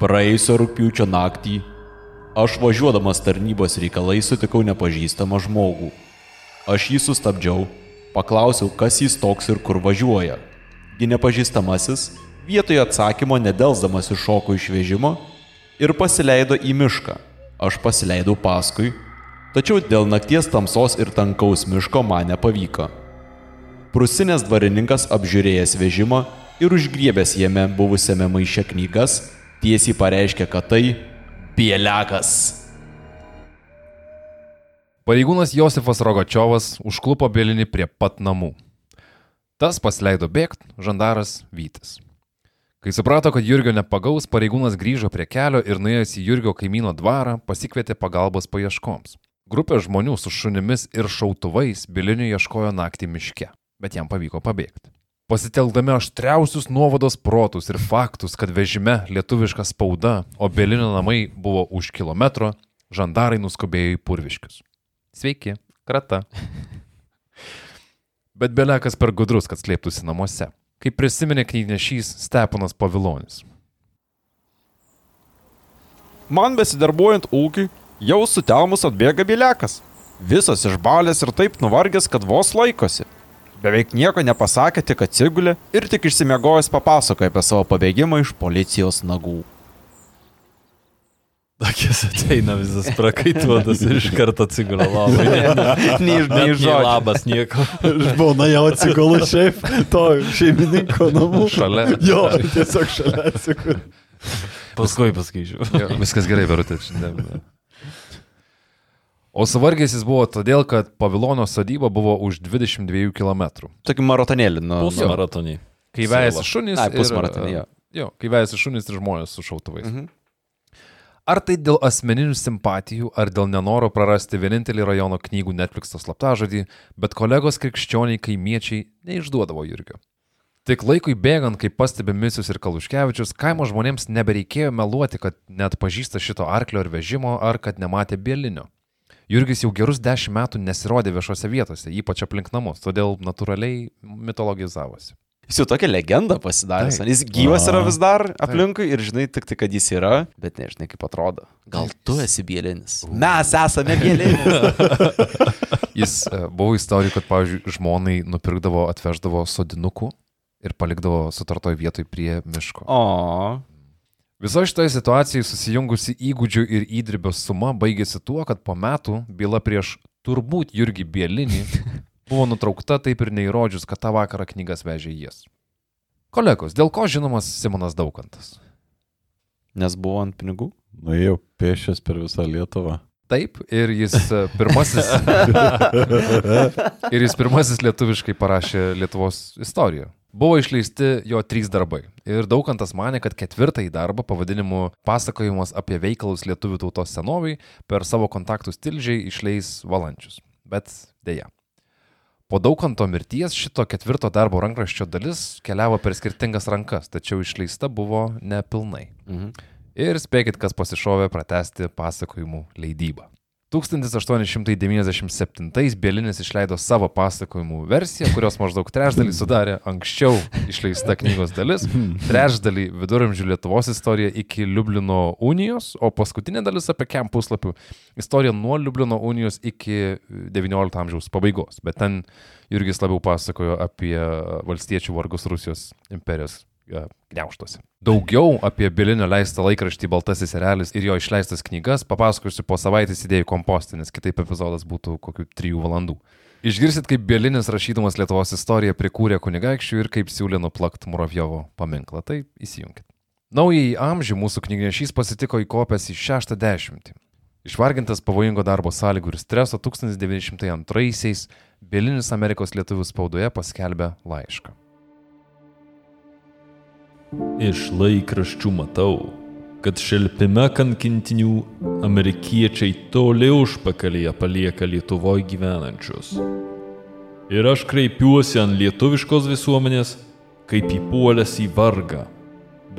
Praėjusio rūpiučio naktį aš važiuodamas tarnybos reikalai sutikau nepažįstamą žmogų. Aš jį sustabdžiau, paklausiau, kas jis toks ir kur važiuoja. Gi nepažįstamasis vietoje atsakymo nedelsdamas iššoko iš vežimo ir pasileido į mišką. Aš pasileidau paskui, tačiau dėl nakties tamsos ir tankaus miško man nepavyko. Prusinės dvarininkas apžiūrėjęs vežimą ir užgriebęs jame buvusiame maiše knygas, tiesiai pareiškė, kad tai Bieliakas. Pareigūnas Josifas Rogačiovas užklupo Bielinį prie pat namų. Tas pasileido bėgti, žandaras Vytis. Kai suprato, kad Jurgio nepagaus, pareigūnas grįžo prie kelio ir nuėjęs į Jurgio kaimyno dvarą pasikvietė pagalbos paieškoms. Grupė žmonių su šunimis ir šautuvais Bilinių ieškojo naktį miške, bet jam pavyko pabėgti. Pasitelkdami aštriausius nuovados protus ir faktus, kad vežime lietuviška spauda, o Belinio namai buvo už kilometro, žandarai nuskubėjo į purviškius. Sveiki, krata. Bet Belekas per gudrus, kad slėptųsi namuose. Kaip prisiminė knygnešys Stepanas Pavilonis. Man besidarbuojant ūkiui, jau sutelmus atbėga bilekas. Visas išbalęs ir taip nuvargęs, kad vos laikosi. Beveik nieko nepasakė, tik atsigulė ir tik išsimiegojęs papasakoja apie savo pabėgimą iš policijos nagų. Akis ateina visas prakaituotas ir iš karto atsigula labai. Ne, ne, Nei, nei žodžio. labas nieko. Žmona jau atsigula šiaip to šeimininko namų. Šalia. Jo, tiesiog šalia atsigula. Paskui paskaičiu. Viskas gerai, Verutė. šiandien. O suvargęs jis buvo todėl, kad Pavilono sodyba buvo už 22 km. Tokį maratonėlį. Nu, Pusę maratonį. Kai vejasi šunys. Ai, ir, pusmaratonį, jo. Jo, kai vejasi šunys ir žmonės su šautuvais. Mhm. Ar tai dėl asmeninių simpatijų, ar dėl nenoro prarasti vienintelį rajono knygų Netflix slaptažodį, bet kolegos krikščioniai kaimiečiai neišduodavo Jurgio. Tik laikui bėgant, kaip pastebi Misius ir Kaluškevičius, kaimo žmonėms nebereikėjo meluoti, kad net pažįsta šito arklio ar vežimo, ar kad nematė bėlinio. Jurgis jau gerus dešimt metų nesirodė viešose vietose, ypač aplink namus, todėl natūraliai mitologizavosi. Jis jau tokia legenda pasidarė. Jis gyvas yra vis dar aplinkui ir žinai tik tai, kad jis yra, bet nežinai kaip atrodo. Gal tu esi bielinis? Mes esame bielinis. Jis e, buvo istorijų, kad, pavyzdžiui, žmonai nupirkdavo, atveždavo sodinukų ir palikdavo sutartoj vietoj prie miško. O. Viso šitoje situacijoje susijungusi įgūdžių ir įdirbio suma baigėsi tuo, kad po metų byla prieš turbūt Jurgį Bielinį buvo nutraukta taip ir neįrodžius, kad tą vakarą knygas vežė jis. Kolegos, dėl ko žinomas Simonas Daukantas? Nes buvo ant pinigų? Nuėjau pėšias per visą Lietuvą. Taip, ir jis e, pirmasis. ir jis pirmasis lietuviškai parašė Lietuvos istoriją. Buvo išleisti jo trys darbai. Ir daugantas mane, kad ketvirtąjį darbą pavadinimu Pasakojimas apie veikalus lietuvių tautos senoviai per savo kontaktus tilžiai išleis valančius. Bet dėja. Po dauganto mirties šito ketvirto darbo rankraščio dalis keliavo per skirtingas rankas, tačiau išleista buvo nepilnai. Mhm. Ir spėkit, kas pasišovė pratesti pasakojimų leidybą. 1897 Bielinis išleido savo pasakojimų versiją, kurios maždaug trečdalį sudarė anksčiau išleista knygos dalis, trečdalį viduramžių Lietuvos istorija iki Liublino unijos, o paskutinė dalis apie kem puslapių istorija nuo Liublino unijos iki XIX amžiaus pabaigos. Bet ten Jurgis labiau pasakojo apie valstiečių vargus Rusijos imperijos e, gniauštuose. Daugiau apie Bilinio leistą laikraštį Baltasis erelis ir jo išleistas knygas papasakosiu po savaitės idėjų kompostį, nes kitaip epizodas būtų kokių trijų valandų. Išgirsit, kaip Bielinis rašydamas Lietuvos istoriją prikūrė kunigaikščių ir kaip siūlė nuplakti Muravjovo paminklą. Tai įsijunkit. Naująjį amžių mūsų knygnešys pasitiko įkopęs į šeštą dešimtį. Išvargintas pavojingo darbo sąlygų ir streso 1902-aisiais Bielinis Amerikos lietuvių spaudoje paskelbė laišką. Iš laikraščių matau, kad šelpime kankintinių amerikiečiai toli užpakalėje palieka Lietuvoje gyvenančius. Ir aš kreipiuosi ant lietuviškos visuomenės, kaip įpuolęs į vargą,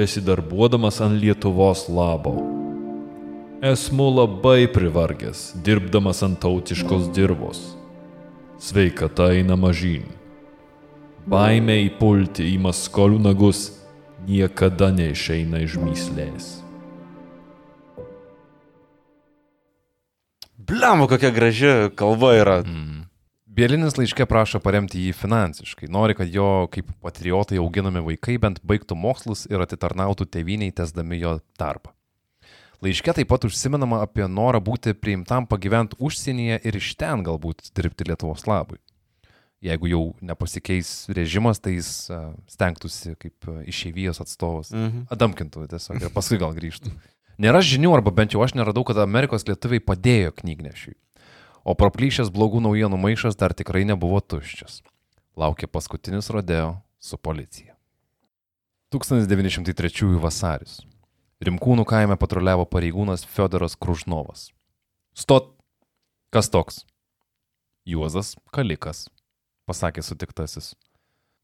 besidarbuodamas ant Lietuvos labo. Esmu labai privargęs, dirbdamas ant tautiškos dirbos. Sveikata eina mažyn. Baimė įpulti į maskolių nagus niekada neišeina iš myslės. Bliam, kokia graži kalba yra. Bielinis laiške prašo paremti jį finansiškai. Nori, kad jo kaip patriotai auginami vaikai bent baigtų mokslus ir atitarnautų tėviniai, tesdami jo darbą. Laiške taip pat užsimenama apie norą būti priimtam pagyventi užsienyje ir iš ten galbūt dirbti Lietuvos labui. Jeigu jau nepasikeis režimas, tai jis stengtųsi kaip išeivijos atstovas. Mhm. Adamkintų tiesiog ir paskui gal grįžtų. Nėra žinių, arba bent jau aš neradau, kad Amerikos lietuviai padėjo knygnešiui. O proplyšęs blogų naujienų maišas dar tikrai nebuvo tuščias. Laukė paskutinis rodeo su policija. 1903 vasaris. Rimkūnų kaime patruliavo pareigūnas Fiodoras Kružnovas. Stot! Kas toks? Juozas Kalikas, pasakė sutiktasis.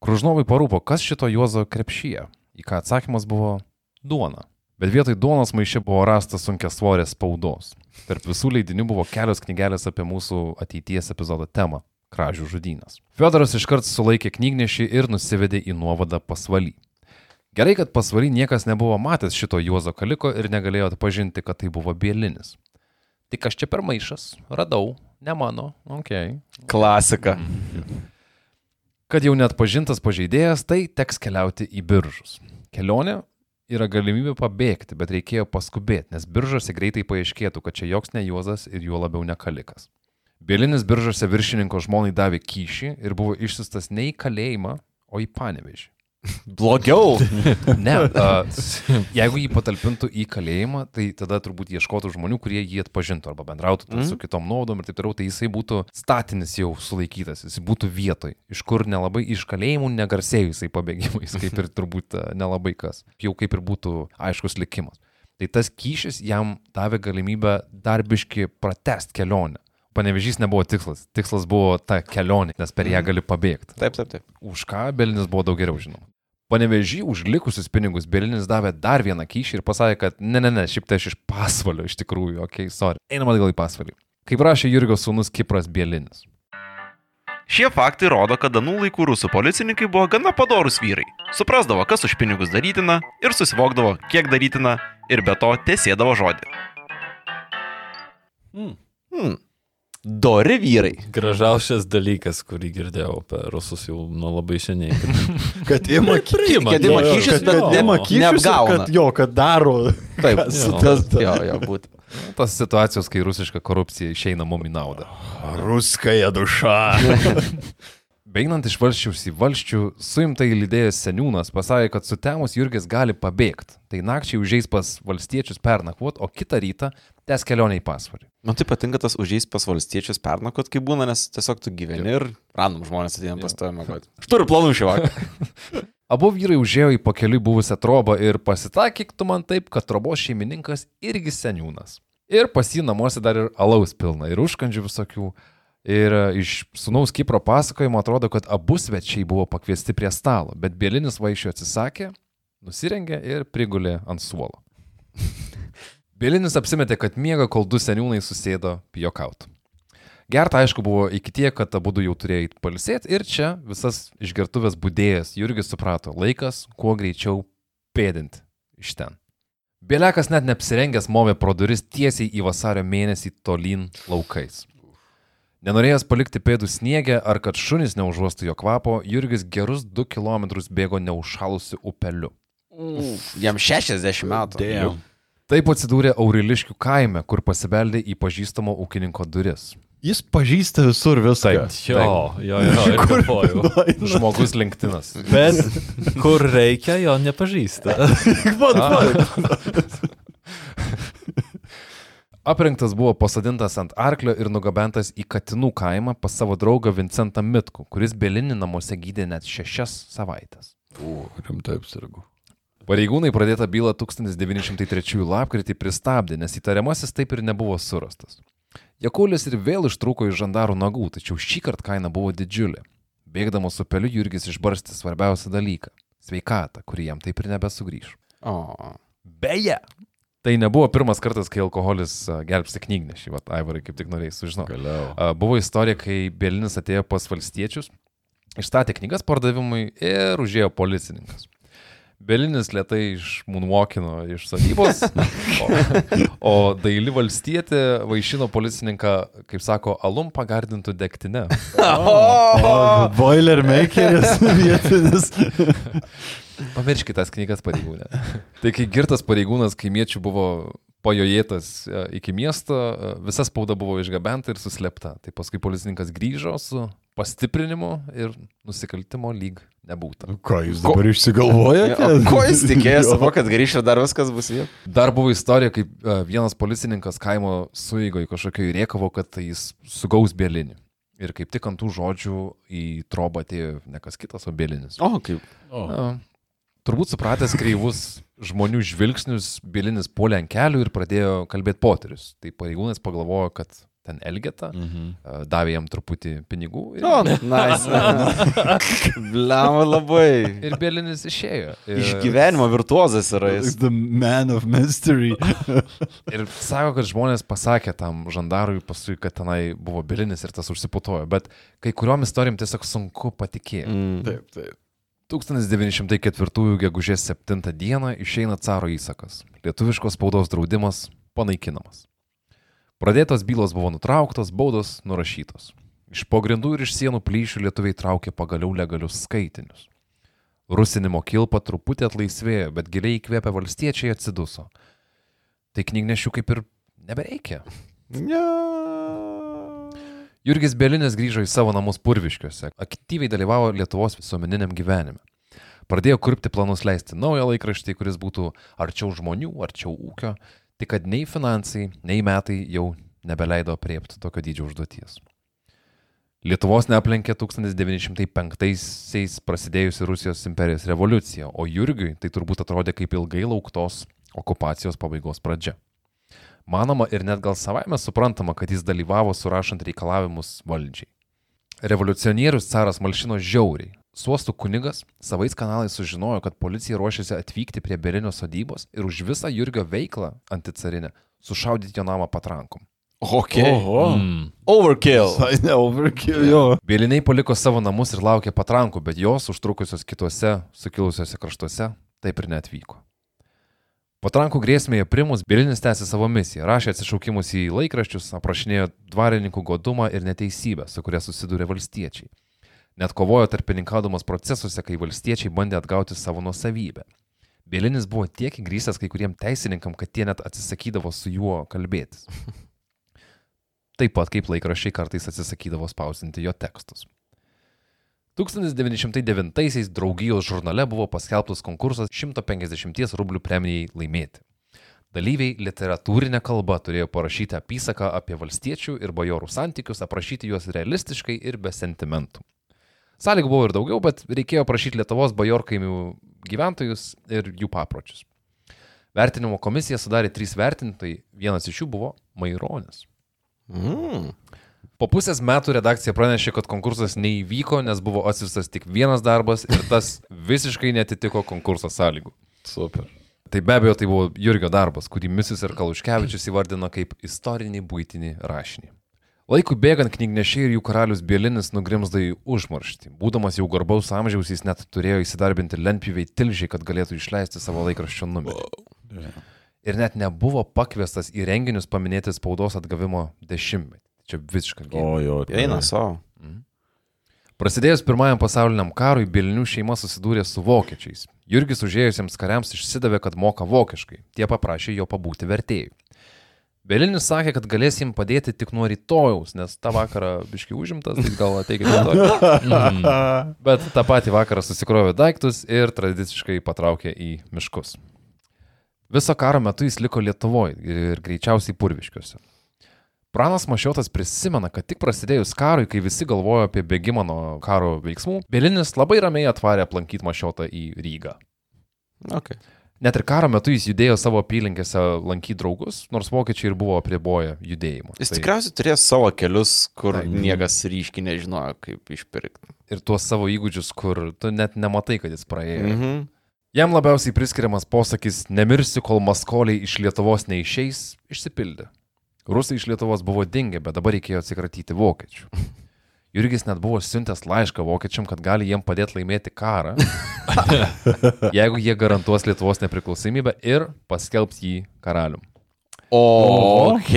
Kružnovai parūpo, kas šito Juozo krepšyje, į ką atsakymas buvo duona. Bet vietoj duonos maišė buvo rastas sunkia svorės spaudos. Tarp visų leidinių buvo kelios knygelės apie mūsų ateities epizodo temą - kražių žudynas. Fiodoras iškart sulaikė knygnešį ir nusivedė į nuovadą pasvaly. Gerai, kad pasvaly niekas nebuvo matęs šito Juozo Kaliko ir negalėjo atpažinti, kad tai buvo bielinis. Tik aš čia per maišas, radau, ne mano. Okay. Klasika. Kad jau net pažintas pažeidėjas, tai teks keliauti į biržus. Kelionė yra galimybė pabėgti, bet reikėjo paskubėti, nes biržose greitai paaiškėtų, kad čia joks ne Juozas ir juo labiau ne Kalikas. Bielinis biržose viršininko žmonai davė kyšį ir buvo išsistas ne į kalėjimą, o į panevežį. Blogiau. Ne, a, jeigu jį patalpintų į kalėjimą, tai tada turbūt ieškotų žmonių, kurie jį atpažintų arba bendrautų mm. su kitom naudom ir taip toliau, tai jisai būtų statinis jau sulaikytas, jisai būtų vietoj, iš kur nelabai iš kalėjimų negarsėjusiai pabėgimais, kaip ir turbūt nelabai kas, jau kaip ir būtų aiškus likimas. Tai tas kyšis jam davė galimybę darbiški pratest kelionę. Panevežys nebuvo tikslas, tikslas buvo ta kelionė, nes per ją gali pabėgti. Taip, taip, taip. Už ką Belinis buvo daug geriau žinoma. Panevežį už likusius pinigus Belinis davė dar vieną kyšį ir pasakė, kad ne, ne, ne, šiaip tai aš iš pasvalio iš tikrųjų, okei, okay, sorry. Einam atgal į pasvalį. Kaip rašė Jurgio sūnus Kipras Bielinis. Šie faktai rodo, kad anų laikų rusų policininkai buvo gana padorus vyrai. Suprasdavo, kas už pinigus darytina ir susivokdavo, kiek darytina ir be to tiesėdavo žodį. Hmm. Dori vyrai. Gražiausias dalykas, kurį girdėjau apie rusus jau nuo labai seniai. Kad ima Priima, kad ima kad- bet jo. ne- Ima kyšius, ir neapgauna. kad jo, kad daro. Taip, su tas, ta- jo, jo, būt. Tas situacijos, kai rusiška korupcija išeina mum į naudą. Ruskaja duša. Beinant iš valščiaus į valščių, suimtai lydėjęs seniūnas pasakė, kad sutemus Jurgis gali pabėgti. Tai nakčiai užeis pas valstiečius pernakvot, o kitą rytą tęs kelionę į pasvarį. Man tai patinka tas užėjęs pas valstiečius pernakot, kai būna, nes tiesiog tu gyveni ir random žmonės ateina pas tavę mėgoti. Aš turiu planų šį vakarą. Abu vyrai užėjo į pakeliui buvusią trobą ir pasitakyk tu man taip, kad trobos šeimininkas irgi seniūnas. Ir pas jį namuose dar ir alaus pilna, ir užkandžių visokių. Ir e, iš sunaus Kipro pasakojimo atrodo, kad abu svečiai buvo pakviesti prie stalo, bet Bielinis vaišio atsisakė, nusirengė ir prigulė ant suolo. Bielinis apsimetė, kad miega, kol du seniūnai susėdo pijokauti. Gerta, aišku, buvo iki tiek, kad abu jau turėjo palsėti ir čia visas išgertuvės būdėjas Jurgis suprato, laikas kuo greičiau pėdinti iš ten. Bielekas net neapsirengęs movė pro duris tiesiai į vasario mėnesį tolyn laukais. Nenorėjęs palikti pėdų sniegę ar kad šunys neužuostų jo kvapo, Jurgis gerus 2 km bėgo neužšalusiu upeliu. Jam 60 metų. Damn. Taip atsidūrė Auriliškių kaime, kur pasibeldė į pažįstamo ūkininko duris. Jis pažįsta visur viską. Jo, jo, jo, ir galvoju. Žmogus linktinas. Bet kur reikia, jo nepažįsta. Vat, vat. Aprengtas buvo pasodintas ant arklio ir nugabentas į Katinų kaimą pas savo draugą Vincentą Mitku, kuris Belinį namuose gydė net šešias savaitės. Rimtai apsirgu. Pareigūnai pradėtą bylą 1903 lapkritį pristabdė, nes įtariamasis taip ir nebuvo surastas. Jakulis ir vėl ištrūko iš žandarų nagų, tačiau šį kartą kaina buvo didžiulė. Bėgdamas upeliu Jurgis išbarstė svarbiausią dalyką - sveikatą, kuri jam taip ir nebesugrįž. O, Beje, tai nebuvo pirmas kartas, kai alkoholis gelbsti knygnešį, va, Aivarai kaip tik norėjai sužinoti. Galiau. Buvo istorija, kai Bielinis atėjo pas valstiečius, išstatė knygas pardavimui ir užėjo policininkas. Belinis lietai išmunvokino iš sodybos, o, o daili valstietė vaišino policininką, kaip sako, alum pagardintų degtinę. Boilermakeris vietinis. Pamirškite tas knygas pareigūnė. Tai kai girtas pareigūnas kaimiečių buvo pajojėtas e, iki miesto, e, visa spauda buvo išgabenta ir suslėpta. Tai paskui policininkas grįžo su pastiprinimo ir nusikaltimo lyg nebūtų. Ką jūs dabar išsigalvojate? O ko jis tikėjosi, kad grįš ir dar viskas bus jau? Dar buvo istorija, kaip e, vienas policininkas kaimo suigoje kažkokio įriekavo, kad tai jis sugaus bėlinį. Ir kaip tik ant tų žodžių į trobą atėjo ne kas kitas, o bėlinis. O, kaip. Na, turbūt supratęs kreivus žmonių žvilgsnius, bėlinis puolė ant kelių ir pradėjo kalbėti poterius. Tai pareigūnas pagalvojo, kad ten Elgeta, mhm. davė jam truputį pinigų ir, O, nice. Bliam labai. ir bėlinis išėjo. Ir, Iš gyvenimo virtuozas yra jis. The man of mystery. ir sako, kad žmonės pasakė tam žandarui paskui, kad tenai buvo bėlinis ir tas užsiputojo. Bet kai kuriuom istorijom tiesiog sunku patikėti. Mm. taip, taip. 1904 gegužės 7 dieną išeina caro įsakas. Lietuviškos spaudos draudimas panaikinamas. Pradėtos bylos buvo nutrauktos, baudos nurašytos. Iš pogrindų ir iš sienų plyšių lietuviai traukė pagaliau legalius skaitinius. Rusinimo kilpa truputį atlaisvėjo, bet giliai įkvėpę valstiečiai atsiduso. Tai knygnešių kaip ir nebereikia. Jurgis Belinis grįžo į savo namus Purviškiuose, aktyviai dalyvavo Lietuvos visuomeniniam gyvenime. Pradėjo kurpti planus leisti naują laikraštį, kuris būtų arčiau žmonių, arčiau ūkio, tik kad nei finansai, nei metai jau nebeleido priepti tokio dydžio užduoties. Lietuvos neaplenkė 1905-aisiais prasidėjusi Rusijos imperijos revoliucija, o Jurgiui tai turbūt atrodė kaip ilgai lauktos okupacijos pabaigos pradžia. Manoma ir net gal savaime suprantama, kad jis dalyvavo surašant reikalavimus valdžiai. Revoliucionierius caras malšino žiauriai. Suostų kunigas savais kanalais sužinojo, kad policija ruošiasi atvykti prie Belinio sodybos ir už visą Jurgio veiklą anticarinę sušaudyti jo namą patrankom. Ok. Oho. Mm. Overkill. Ne overkill, jo. Bėliniai paliko savo namus ir laukė patrankų, bet jos užtrukusios kitose sukilusiuose kraštuose taip ir neatvyko. Patrankų grėsmėje primus Bėlinis tęsė savo misiją, rašė atsišaukimus į laikraščius, aprašinėjo dvarininkų godumą ir neteisybę, su kuria susidūrė valstiečiai. Net kovojo tarpininkaudamas procesuose, kai valstiečiai bandė atgauti savo nusavybę. Bėlinis buvo tiek įgrysęs kai kuriem teisininkam, kad tie net atsisakydavo su juo kalbėtis. Taip pat kaip laikraščiai kartais atsisakydavo spausinti jo tekstus. 1909-aisiais draugijos žurnale buvo paskelbtas konkursas 150 rublių premijai laimėti. Dalyviai literatūrinė kalba turėjo parašyti apysaką apie valstiečių ir bajorų santykius, aprašyti juos realistiškai ir be sentimentų. Sąlygų buvo ir daugiau, bet reikėjo prašyti Lietuvos bajorkaimių gyventojus ir jų papročius. Vertinimo komisiją sudarė trys vertintojai, vienas iš jų buvo Maironis. Mm. Po pusės metų redakcija pranešė, kad konkursas neįvyko, nes buvo atsiustas tik vienas darbas ir tas visiškai netitiko konkurso sąlygų. Super. Tai be abejo, tai buvo Jurgio darbas, kurį Misis ir Kaluškevičius įvardino kaip istorinį būtinį rašinį. Laikui bėgant knygnešiai ir jų karalius Bielinis nugrimzda į užmarštį. Būdamas jau garbaus amžiaus, jis net turėjo įsidarbinti lentpyviai tilžiai, kad galėtų išleisti savo laikraščio numerį. Ir net nebuvo pakviestas į renginius paminėti spaudos atgavimo dešimtmetį. Čia visiškai. O jo. Eina savo. Prasidėjus pirmajam pasauliniam karui, Bilinių šeima susidūrė su vokiečiais. Jurgis užėjusiems kariams išsidavė, kad moka vokiškai. Tie paprašė jo pabūti vertėjų. Belinis sakė, kad galės jiems padėti tik nuo rytojaus, nes tą vakarą biški užimtas, tai gal ateikite rytoj. Bet tą patį vakarą susikrovė daiktus ir tradiciškai patraukė į miškus. Viso karo metu jis liko Lietuvoje ir greičiausiai Purviškiuose. Pranas Mašiotas prisimena, kad tik prasidėjus karui, kai visi galvojo apie bėgimą nuo karo veiksmų, Belinis labai ramiai atvarė aplankyti Mašiotą į Rygą. Okay. Net ir karo metu jis judėjo savo apylinkėse lankyti draugus, nors vokiečiai ir buvo apriboję judėjimą. Jis tikriausiai turės savo kelius, kur Taip. niekas ryškiai nežinojo, kaip išpirkti. Ir tuos savo įgūdžius, kur tu net nematai, kad jis praėjo. Mhm. Jam labiausiai priskiriamas posakis Nemirsiu, kol maskoliai iš Lietuvos neišeis, išsipildė. Rusai iš Lietuvos buvo dingę, bet dabar reikėjo atsikratyti vokiečių. Jurgis net buvo siuntęs laišką vokiečiam, kad gali jiem padėti laimėti karą, jeigu jie garantuos Lietuvos nepriklausomybę ir paskelbs jį karalium. O, ok.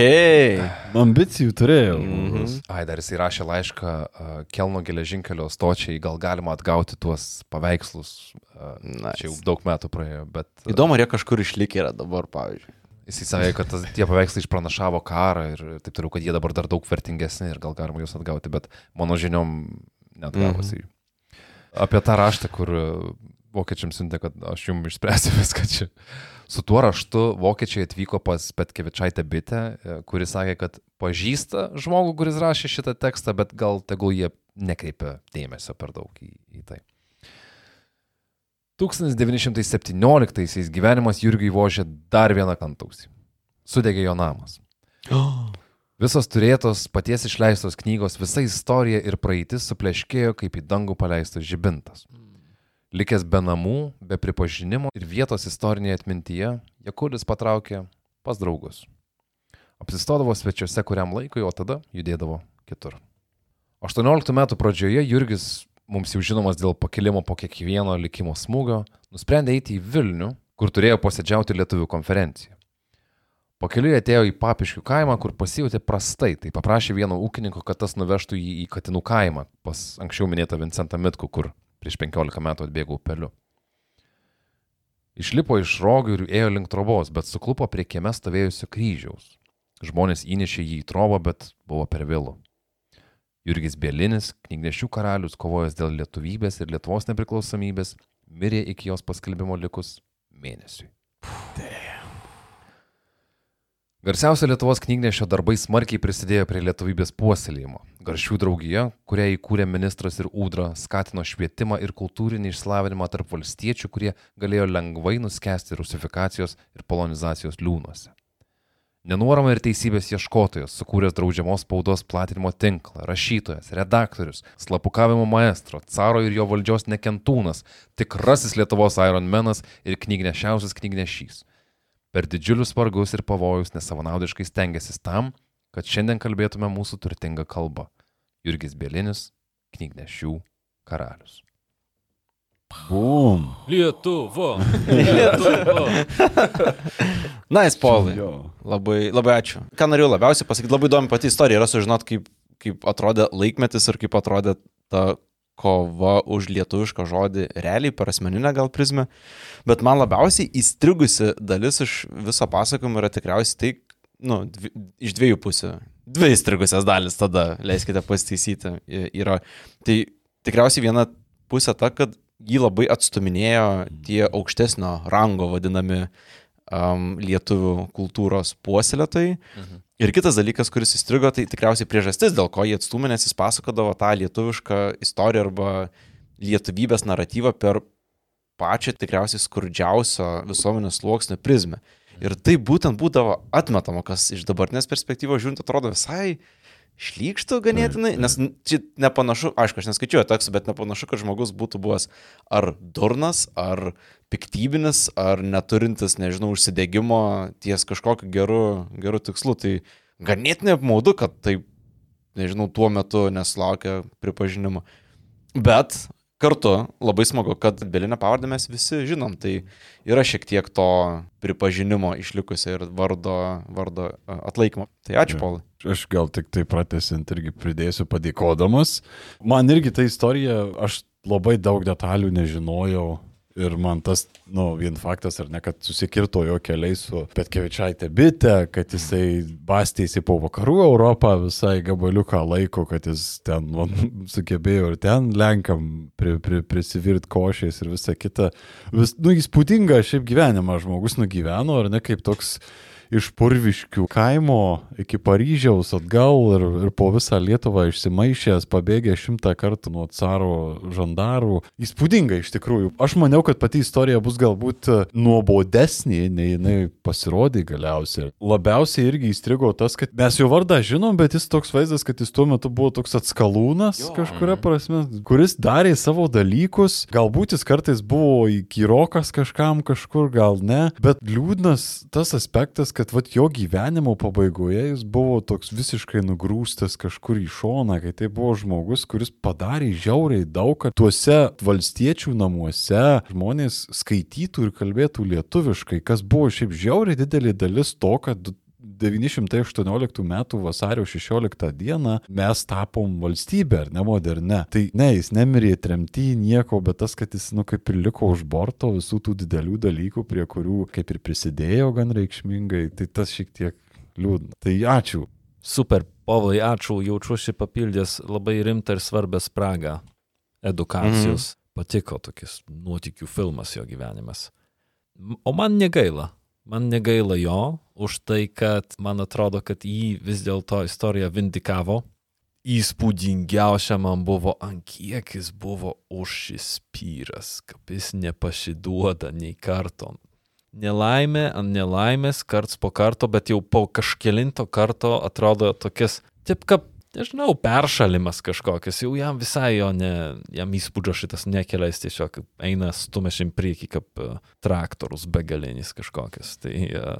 Ambicijų turėjau. Mhm. Ai, dar jisai rašė laišką uh, Kelno geležinkelio stočiai, gal galima atgauti tuos paveikslus. Uh, Nice. Čia jau daug metų praėjo, bet uh, Įdomu, ar jie kažkur išlikę yra dabar, pavyzdžiui. Jisai sakė, kad tas, tie paveikslai išpranašavo karą ir taip toliau, kad jie dabar dar daug vertingesni ir gal galima juos atgauti, bet mano žiniom net gavosi. Mhm. Apie tą raštą, kur e, vokiečiams siuntė, kad aš jums išspręsiu viską čia. Su tuo raštu vokiečiai atvyko pas Petkevičaitę bitę, e, kuris sakė, kad pažįsta žmogų, kuris rašė šitą tekstą, bet gal tegul jie nekreipia dėmesio per daug į, į tai. 1917-aisiais gyvenimas Jurgiui vožė dar vieną kantausį. Sudegė jo namas. Visos turėtos paties išleistos knygos, visa istorija ir praeitis supleškėjo kaip į dangų paleistas žibintas. Likęs be namų, be pripažinimo ir vietos istorinėje atmintyje, Jakudis patraukė pas draugus. Apsistodavo svečiuose kuriam laikui, o tada judėdavo kitur. 18 metų pradžioje Jurgis mums jau žinomas dėl pakilimo po kiekvieno likimo smūgio, nusprendė eiti į Vilnių, kur turėjo posėdžiauti lietuvių konferenciją. Pakeliui atėjo į Papiškių kaimą, kur pasijutė prastai, tai paprašė vieno ūkininko, kad tas nuvežtų jį į Katinų kaimą, pas anksčiau minėtą Vincentą Mitku, kur prieš 15 metų atbėgau upeliu. Išlipo iš rogių ir ėjo link trobos, bet suklupo prie kieme stovėjusio kryžiaus. Žmonės įnešė jį į trobą, bet buvo per vėlų. Jurgis Bielinis, knygnešių karalius, kovojęs dėl lietuvybės ir Lietuvos nepriklausomybės, mirė iki jos paskelbimo likus mėnesiui. Garsiausia Lietuvos knygnešio darbai smarkiai prisidėjo prie lietuvybės puoselėjimo. Garšių draugija, kurią įkūrė ministras ir Udra, skatino švietimą ir kultūrinį išslavinimą tarp valstiečių, kurie galėjo lengvai nuskesti rusifikacijos ir polonizacijos liūnuose. Nenuorama ir teisybės ieškotojas, sukūręs draudžiamos spaudos platinimo tinklą, rašytojas, redaktorius, slapukavimo maestro, caro ir jo valdžios nekentūnas, tikrasis Lietuvos Ironmanas ir knygnešiausias knygnešys. Per didžiulius vargus ir pavojus nesavanaudiškai stengiasi tam, kad šiandien kalbėtume mūsų turtingą kalbą. Jurgis Bielinis, knygnešių karalius. Bum. Lietuva. Lietuva. Nice, Paulai. Jo. Labai, labai ačiū. Ką norėjau labiausiai pasakyti, labai įdomi pati istorija yra sužinot, kaip, kaip atrodė laikmetis ir kaip atrodė ta kova už lietuvišką žodį realiai per asmeninę gal prizmę. Bet man labiausiai įstrigusi dalis iš viso pasakojimo yra tikriausiai tai, nu, dvi, iš dviejų pusių. Dvi įstrigusias dalis tada, leiskite pasitaisyti, yra. Tai tikriausiai viena pusė ta, kad jį labai atstuminėjo tie aukštesnio rango vadinami um, lietuvių kultūros puoselėtojai. Mhm. Ir kitas dalykas, kuris įstrigo, tai tikriausiai priežastis, dėl ko jie atstumė, nes jis pasakodavo tą lietuvišką istoriją arba lietuvybės naratyvą per pačią tikriausiai skurdžiausio visuomenės sluoksnio prizmę. Ir tai būtent būdavo atmetama, kas iš dabartinės perspektyvos žiūrint atrodo visai šlykštų ganėtinai, nes n- čia nepanašu, aišku, aš neskaičiuoju tekstų, bet nepanašu, kad žmogus būtų buvęs ar durnas, ar piktybinis, ar neturintis, nežinau, užsidėgymo ties kažkokiu geru, geru tikslu. Tai ganėtinai apmaudu, kad taip, nežinau, tuo metu neslaukė pripažinimo. Bet kartu labai smagu, kad Belinę pavardę mes visi žinom, tai yra šiek tiek to pripažinimo išlikusio ir vardo, vardo atlaikymo. Tai ačiū. Paulai. Aš gal tik tai pratesint irgi pridėsiu padėkodamas. Man irgi ta istorija, aš labai daug detalių nežinojau. Ir man tas, nu, vien faktas, ar ne, kad susikirto jo keliai su Petkevičiaitė bitė, kad jisai bastėsi po vakarų Europą visai gabaliuką laiko, kad jis ten man, sugebėjo ir ten Lenkam pri, pri, prisivirt košės ir visa kita. Vis, nu, įspūdinga šiaip gyvenimą žmogus nugyveno, ar ne, kaip toks iš Purviškių kaimo iki Paryžiaus atgal ir, ir po visą Lietuvą išsimaišęs, pabėgė šimtą kartų nuo caro žandarų. Įspūdinga iš tikrųjų. Aš maniau, kad pati istorija bus galbūt nuobodesnė, nei jinai pasirodė galiausiai. Labiausiai irgi įstrigo tas, kad mes jo vardą žinom, bet jis toks vaizdas, kad jis tuo metu buvo toks atskalūnas kažkuria prasme, kuris darė savo dalykus. Galbūt jis kartais buvo įkyrokas kažkam kažkur, gal ne. Bet liūdnas tas aspektas, kad vat, jo gyvenimo pabaigoje jis buvo toks visiškai nugrūstas kažkur į šoną, kai tai buvo žmogus, kuris padarė žiauriai daug, kad tuose valstiečių namuose žmonės skaitytų ir kalbėtų lietuviškai, kas buvo šiaip žiauriai didelė dalis to, kad 918 m. vasario 16 d. mes tapom valstybė, ar ne moderne. Tai ne, jis nemirė tremty nieko, bet tas, kad jis, nu, kaip ir liko už borto visų tų didelių dalykų, prie kurių kaip ir prisidėjo gan reikšmingai, tai tas šiek tiek liūdna. Tai ačiū. Super, Povai, ačiū, jaučiuosi papildęs labai rimtą ir svarbę spragą edukacijos. Mhm. Patiko tokis nuotikių filmas jo gyvenimas. O man negaila. Man negaila jo už tai, kad man atrodo, kad jį vis dėlto istorija vindikavo. Įspūdingiausia man buvo, ant kiek jis buvo užsispyręs, kad jis nepasiduoda nei karto. Nelaimė ant nelaimės, karts po karto, bet jau po kažkelinto karto atrodo tokias, taip kaip, nežinau, peršalimas kažkokias, jau jam visai jo, ne, jam įspūdžio šitas nekelia, jis tiesiog eina stumešim prieki kaip e, traktorius begalinis kažkokias. Tai, e,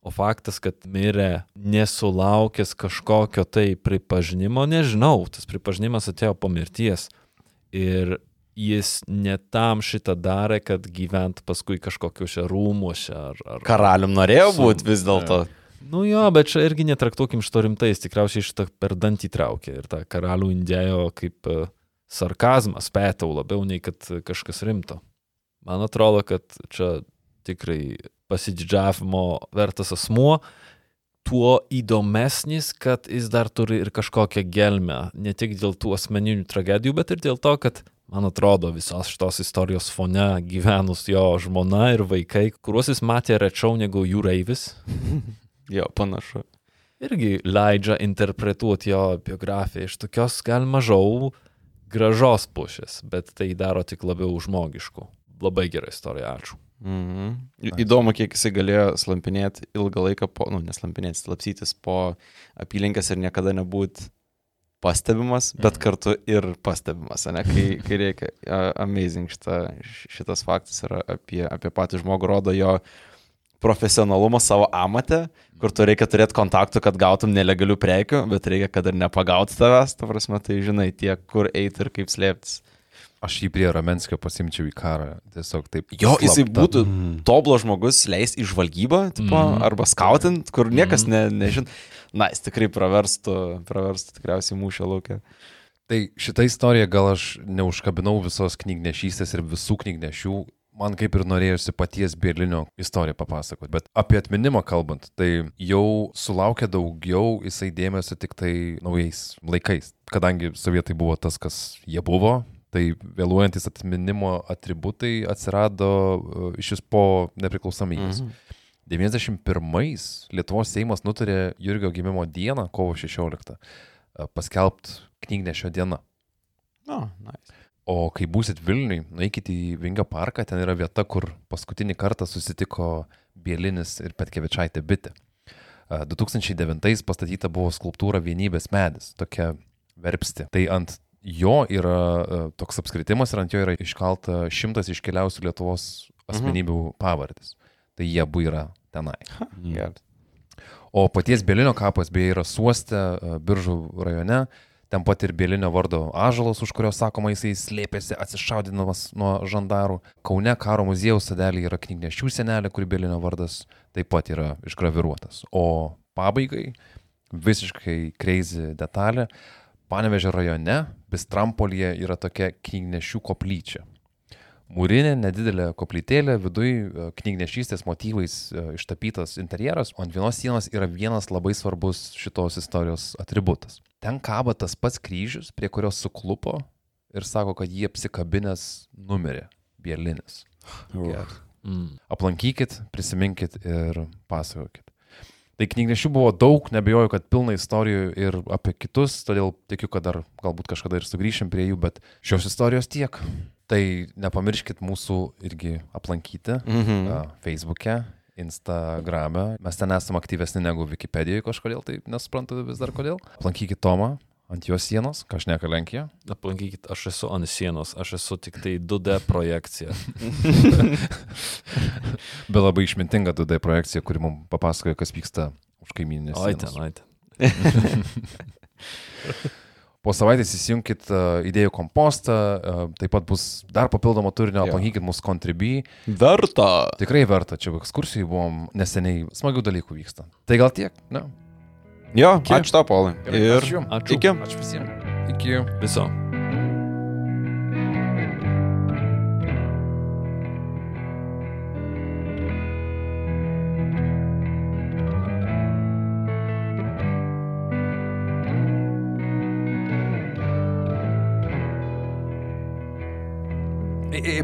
o faktas, kad mirė nesulaukęs kažkokio tai pripažinimo, nežinau, tas pripažinimas atėjo po mirties. Ir jis netam šitą darė, kad gyvent paskui kažkokiuose rūmuose ar... ar Karalium norėjo būti vis dėlto. Nu jo, bet čia irgi netraktuokim šito rimtai, jis tikriausiai šitą per dantį traukė ir tą karalių indėjo kaip e, sarkazmą, spėtau labiau nei kad kažkas rimto. Man atrodo, kad čia tikrai pasididžiavimo vertas asmuo, tuo įdomesnis, kad jis dar turi ir kažkokią gelmę, ne tik dėl tų asmeninių tragedijų, bet ir dėl to, kad man atrodo visos šitos istorijos fone gyvenus jo žmona ir vaikai, kuriuos jis matė rečiau negu jūreivis, Jo, panašu. irgi leidžia interpretuoti jo biografiją iš tokios gal mažiau gražos pušės, bet tai daro tik labiau žmogiškų. Labai gera istorija, ačiū. Mhm. Į- Įdomu, kiek jisai galėjo slampinėti ilgą laiką po, nu, neslampinėti, slapsytis po apylinkės ir niekada nebūt pastebimas, bet kartu ir pastebimas, ne, kai, kai reikia. Amazing šita, šitas faktas yra apie, apie patį žmogų, rodo jo profesionalumą savo amate, kur tu reikia turėti kontaktų, kad gautum nelegalių prekių, bet reikia, kad ir nepagautų tavęs, ta prasme, tai žinai tiek, kur eiti ir kaip slėptis. Aš jį prie Ramenskio pasimčiau į karą. Tiesiog taip. Jo, jisai slapta. būtų toblo žmogus, leis į žvalgybą, tipo, mm. arba skautint, kur niekas mm. ne, nežin. Na, jis tikrai praverstų, praverstų tikriausiai mūšio laukia. Tai šitą istoriją gal aš neužkabinau visos knygnešystės ir visų knygnešių. Man kaip ir norėjusi paties Berlinio istoriją papasakoti. Bet apie atminimą kalbant, tai jau sulaukė daugiau jisai dėmesio tik tai naujais laikais. Kadangi sovietai buvo tas, kas jie buvo, tai vėluojantis atminimo atributai atsirado e, iš vis po nepriklausomybės. Mhm. 91-ais Lietuvos Seimas nutarė Jurgio gimimo dieną, kovo 16, paskelbti knygnešio dieną. No, nice. O kai būsit Vilniui, nueikit į Vingio parką, ten yra vieta, kur paskutinį kartą susitiko Bielinis ir Petkevičaitė bitė. A, 2009 pastatyta buvo skulptūra Vienybės medis, tokia verpsti. Tai ant jo yra toks apskritimas ir ant jo yra iškalta šimtas iškeliausių Lietuvos asmenybių pavardės. Tai jie abu yra tenai. Gerai. O paties Bielinio kapas beje yra Suoste, Biržų rajone. Ten pat ir Bielinio vardo ažalas, už kurio sakoma jisai slėpėsi atsišaudinamas nuo žandarų. Kaune karo muziejaus sadelė yra knygnešių senelė, kuri Bielinio vardas taip pat yra išgraviruotas. O pabaigai visiškai crazy detalė. Panevežė rajone, Bistrampolyje yra tokia knygnešių koplyčia. Mūrinė, nedidelė koplytėlė, viduje knygnešystės motyvais e, ištapytas interjeras, o ant vienos sienos yra vienas labai svarbus šitos istorijos atributas. Ten kaba tas pats kryžius, prie kurios suklupo ir sako, kad jį apsikabinęs numirė Bielinis. Geras. Mm. Aplankykit, prisiminkit ir pasakokit. Tai knygnešių buvo daug, nebejoju, kad pilna istorijų ir apie kitus, todėl tikiu, kad dar galbūt kažkada ir sugrįšim prie jų, bet šios istorijos tiek. Tai nepamirškit mūsų irgi aplankyti Mhm. uh, Facebook'e, Instagram'e. Mes ten esame aktyvesni negu Wikipedijoje kažkodėl, tai nesuprantu vis dar kodėl. Aplankykit Tomą ant jos sienos, kažneka Lenkija. Aplankykit, aš esu ant sienos, aš esu tik tai 2D projekcija. Bet labai išmintinga 2D projekcija, kuri mums papasakoja, kas vyksta už kaiminės. Oi ten, oi ten. Po savaitės įsijunkit uh, idėjų kompostą, uh, taip pat bus dar papildomo turinio, aplankykit mūsų Contribui. Verta. Tikrai verta, čia ekskursijai buvom neseniai, smagių dalykų vyksta. Tai gal tiek, ne? Jo, Iki. ačiū tau, Paulai. Ir ačiū. Ačiū. iki. Ačiū visiems. Iki. Viso.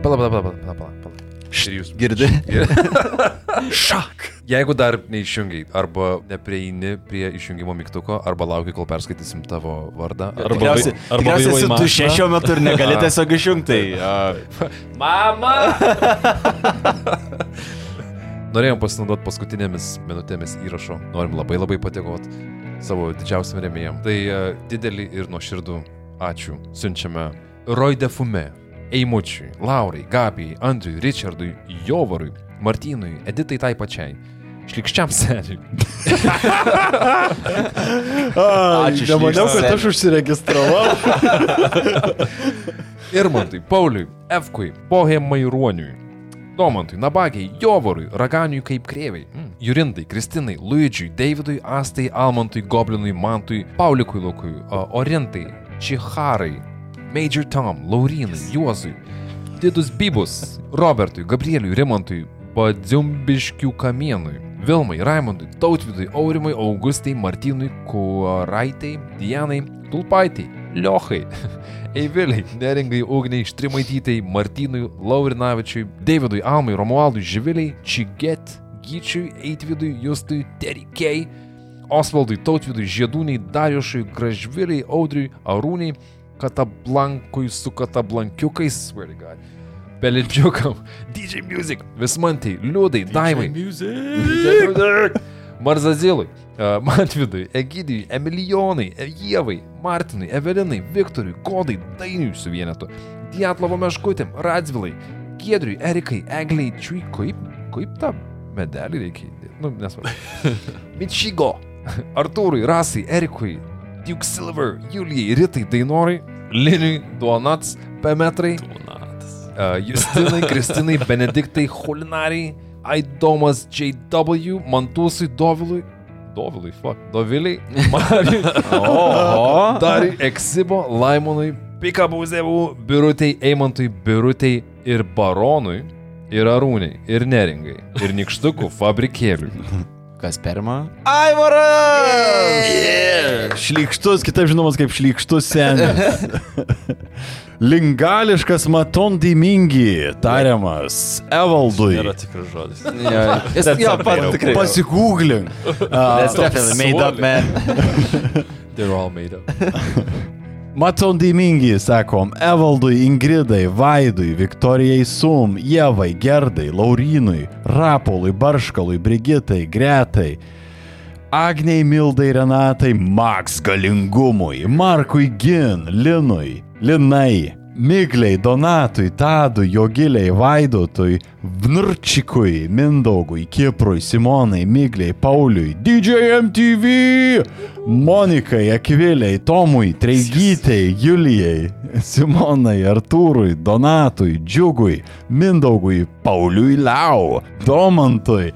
Pala, pala, pala, pala, pala, pala. Jūs. Girdi? Šak. Jeigu dar neišjungiai, arba neprieini prie išjungimo mygtuko, arba lauki, kol perskaitysim tavo vardą. Arba Tikriausiai, arba tikriausiai mašiną. tuščia šiuo metu ir negali tiesiog išjungti. A, Mama! Norėjom pasinaudoti paskutinėmis minutėmis įrašo. Norim labai labai padėkoti savo didžiausiam remėjim. Tai uh, didelį ir nuoširdų ačiū. Siunčiame Roy Defume, Eimučiui, Laurai, Gabijai, Andriui, Richardui, Jovarui, Martynui, Editai tai pačiai. Šlikščiam seniui. Ačiū, Nemaniau, kad aš užsiregistravau. Irmantui, Pauliui, Efkui, Bohemai Ruoniui, Domantui, Nabagiai, Jovarui, Raganiui kaip krėviai, mm. Jurintai, Kristinai, Luidžiui, Davidui, Astai, Almantui, Goblinui, Mantui, Paulikui Lukui, Orintai, Čiharai, Major Tom, Laurinai, Juozui, Didus Bibus, Robertui, Gabrieliui, Rimantui, Badziumbiškių kamienui, Vilmai, Raimondui, Tautvidui, Aurimai, Augustai, Martynui, Kuaraitai, Dianai, Tulpaitai, Liochai, Eiviliai, Neringai, Ugniai, Štrimaitytai, Martynui, Laurinavičiui, Davidui, Almai, Romualdui, Živiliai, Čiget, Gyčiui, Eitvidui, Justui, Terikei, Osvaldui, Tautvidui, Žiedūniai, Dariušui, Gražviliai, Audriui, Arūniai, Katablankui su katablankiukais, swear to God. Pelidžiukam, DJ Music, Vismantai, Liūdai, Daivai, Music. Marzazilui, uh, Matvidui, Egidijui, Emilijonai, Jėvai, Martinui, Evelinai, Viktorui, Godai, Dainiui su vienetu, Dietlovo Meškutėm, Radzvilai, Giedriui, Erikai, Egliai, Čiui, kaip, kaip tą medelį reikia nu, nesvarbu. Mičigo, Artūrui, Rasai, Erikui, Duke Silver, Julijai, Ritai, Dainorai, Liniui, Duonats, Pemetrai, uh, Justinai, Kristinai, Benediktai, Holinariai, Aidomas JW, Mantūsui, Dovilui, Dovilui, fuck, Doviliai, Marijai, Oho. Dariui, Eksibo, Laimonui, Pikabuzevų, Birutei, Eimantui, Birutei ir Baronui, ir Arūniai, ir Neringai, ir Nikštukų fabrikėliui. Kas perima? Aivaras! Šlykštus, kitaip žinomas kaip šlykštus senis. Lingališkas maton dimingi, tariamas Evaldui. Nėra tikras žodis. Jo, jis jo, pat tikrai. Pasigūglink. That's definitely made up, man. They're all made up. Maton dimingi, sakom, Evaldui, Ingridai, Vaidui, Viktorijai Sum, Jevai, Gerdai, Laurinui, Rapolui, Barškalui, Brigitai, Gretai. Agniai Mildai Renatai, Max Galingumui, Markui Gin, Linui, Linai, Migliai, Donatui, Tadui, Jogiliai, Vaidotui, Vnurčikui, Mindaugui, Kiprui, Simonai, Migliai, Pauliui, DJ MTV, Monikai, Akviliai, Tomui, Treigytei, Julijai, Simonai, Artūrui, Donatui, Džiugui, Mindaugui, Pauliui Liau, Domantui,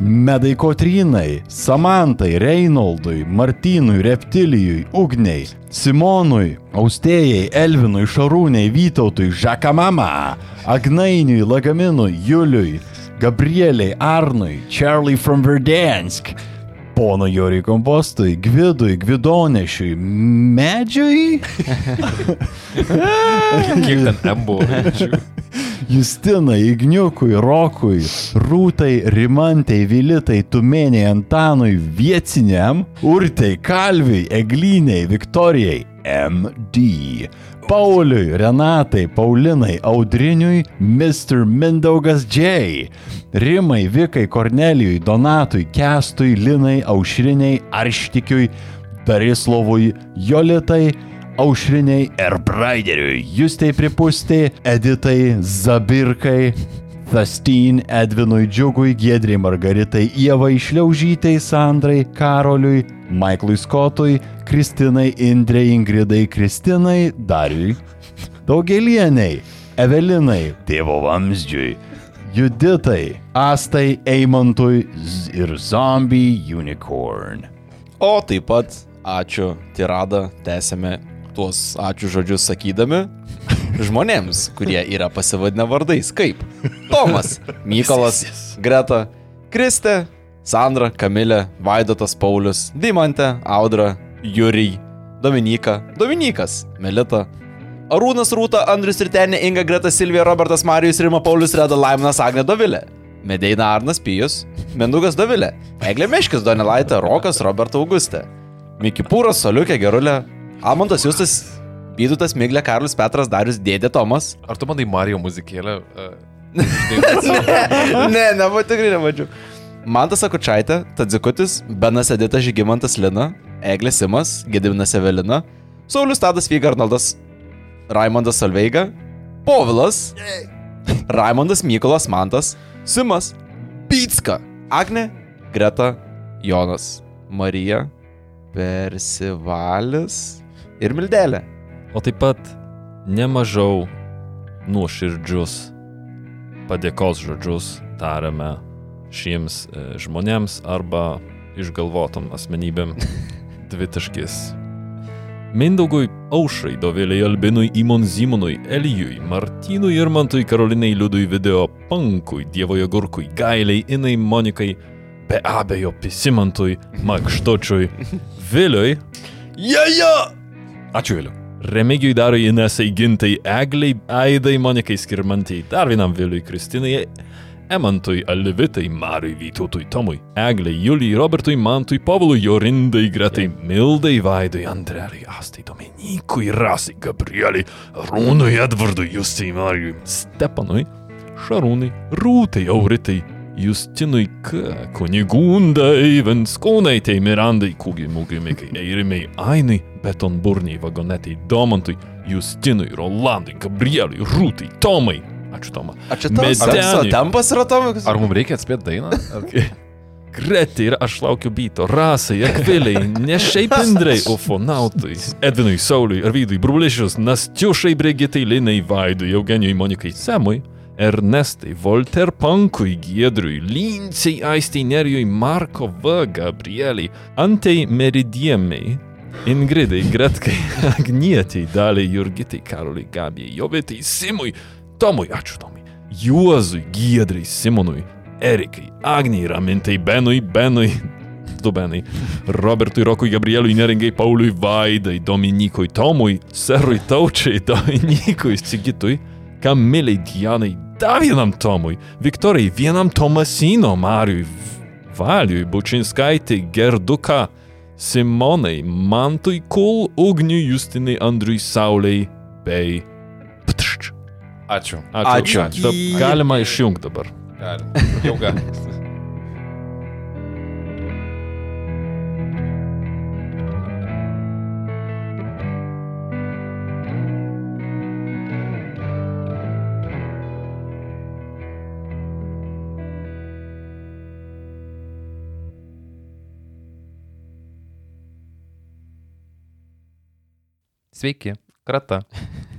Medai Kotrynai, Samantai, Reinoldui, Martynui, Reptilijui, Ugniai, Simonui, Austėjai, Elvinui, Šarūniai, Vytautui, Žakamama, Agnainiui, Lagaminui, Juliui, Gabrieliai, Arnui, Charlie from Verdansk, Pono Joriui Kompostui, Gvidui, Gvidonešiui, Medžiui, Kiek ten M buvo? Justinai, Igniukui, Rokui, Rūtai, Rimantei, Vilitai, Tumėniai, Antanui, Vieciniam, Urtei, Kalviui, Egliniai, Viktorijai, MD. Pauliui, Renatai, Paulinai, Audriniui, Mr. Mindaugas J. Rimai, Vikai, Kornelijui, Donatui, Kestui, Linai, Aušriniai, Arštikiui, Darislovui, Jolitai, Aušriniai ir Braideriui, Justei Pripustė, Editai, Zabirkai, Thastin, Edvinui Džiugui, Giedriai Margaritai, Ievai Šliaužytai, Sandrai, Karoliui, Maiklui Skotui, Kristinai, Indrei, Ingridai, Kristinai, Dariui, Daugelieniai, Evelinai, Tėvo Vamzdžiui, Juditai, Astai, Eimantui ir Zombie Unicorn. O taip pat ačiū tirada, tęsėme tuos ačiū žodžius sakydami žmonėms, kurie yra pasivadinę vardais. Kaip? Tomas, Mykolas, Greta, Kristė, Sandra, Kamilė, Vaidotas Paulius, Dimantė, Audra, Jūrij, Dominika, Dominikas, Melita, Arūnas Rūta, Andrius Ritenė, Inga Greta Silvija, Robertas Marijus, Rima Paulius, Reda Laimonas, Agne Dovilė. Medeina Arnas Pijus, Mendugas Dovilė, Eglė Meškis, Donelaitė, Rokas, Roberto Augustė. Mikipūras, Soliukė, Gerulė, Almontas Justas, Vydutas Miglė, Karlis Petras, Darius, Dėdė Tomas. Ar tu bandai Mario muzikėlę? Uh, ne, nebuvo tikrai nemačiau. Mantas Akučaitė, Tadzikutis, Benas Edita Žygimantas Lina, Eglė Simas, Gediminas Evelina, Saulis Tadas Vyga Arnoldas, Raimondas Salveiga, Povilas, Raimondas Mykolas Mantas, Simas, Pytska, Agne, Greta, Jonas, Marija, Persivalis ir Mildelė. O taip pat nemažiau nuoširdžius padėkos žodžius tariame šiems e, žmonėms arba išgalvotom asmenybėm dvitaškis. Mindaugui Aušrai, Dovilei Albinui, Imon Zimonui, Elijui, Martynui Irmantui, Karolinai Liudui, Video Pankui, Dievoje Gurkui, Gailiai, Inai Monikai, be abejo Pisimantui, Makštočiui, Viliui, Jaja! Ačiū vėliau. Remigijui Darui Inesai Gintai, Egliai, Aidai, Monikai Skirmantai, dar vienam Viliui Kristinai, Emantui, Alvitai, Mariui, Vytautui, Tomui, Egliai, Julijai, Robertui, Mantui, Povilui, Jorindai, Gretai, Mildai, Vaidui, Andreliai, Astai, Dominykui, Rasai, Gabrieliai, Rūnui, Edvardui, Justai, Marijui, Stepanui, Šarūnai, Rūtai, Auritai, Justinui K, Kunigundai, Venskūnaitai, Mirandai, Kūgiai, Mūgimikai, Eirimai, Ainai, Betonburniai, Vagonetai, Domantui, Justinui, Rolandui, Gabrieliui, Rūtai, Tomai. Ačiū Toma. Čia tas Medeniui. tempas yra Tomikas? ar mums reikia atspėti dainą? Okay. Gretė ir aš laukiu byto, rasai, akviliai, ne šiaip indrai, ufonautui, Edvinui, Sauliui, Arvydui, Brublišius, Nastiušai, Brigitai, Linai, Vaidui, Eugenijui, Monikai, Semui, Ernestai, Volter Pankui, Giedriui, Linciai, Aistai, Nerijui, Marko V, Gabrieliai, Antei Meridiemei, Ingridai, Gretkai, Agnietiai, Daliai, Jurgitai, Karoliai, Gabijai, Jovitai, Simui, Tomui, ačiū Tomui, Juozui, Giedrai, Simonui, Erikai, Agniai, Ramintai, Benui, Benui, du Benai, Robertui, Rokui, Gabrieliui, Neringai, Pauliui, Vaidai, Dominikui, Tomui, Serui, Taučiai, Dominikui, Sigitui, Kamiliai, Dianai, dar vienam Tomui, Viktorai, vienam Tomasino, Mariui, Valiui, Bučinskaitai, Gerduka, Simonai, Mantui, Kul, Ugniui, Justinai, Andriui, Sauliai, bei... Ptšč. Ačiū. Ačiū. Dab, galima išjungti dabar. Galim. Jau galim. Sveiki, krata.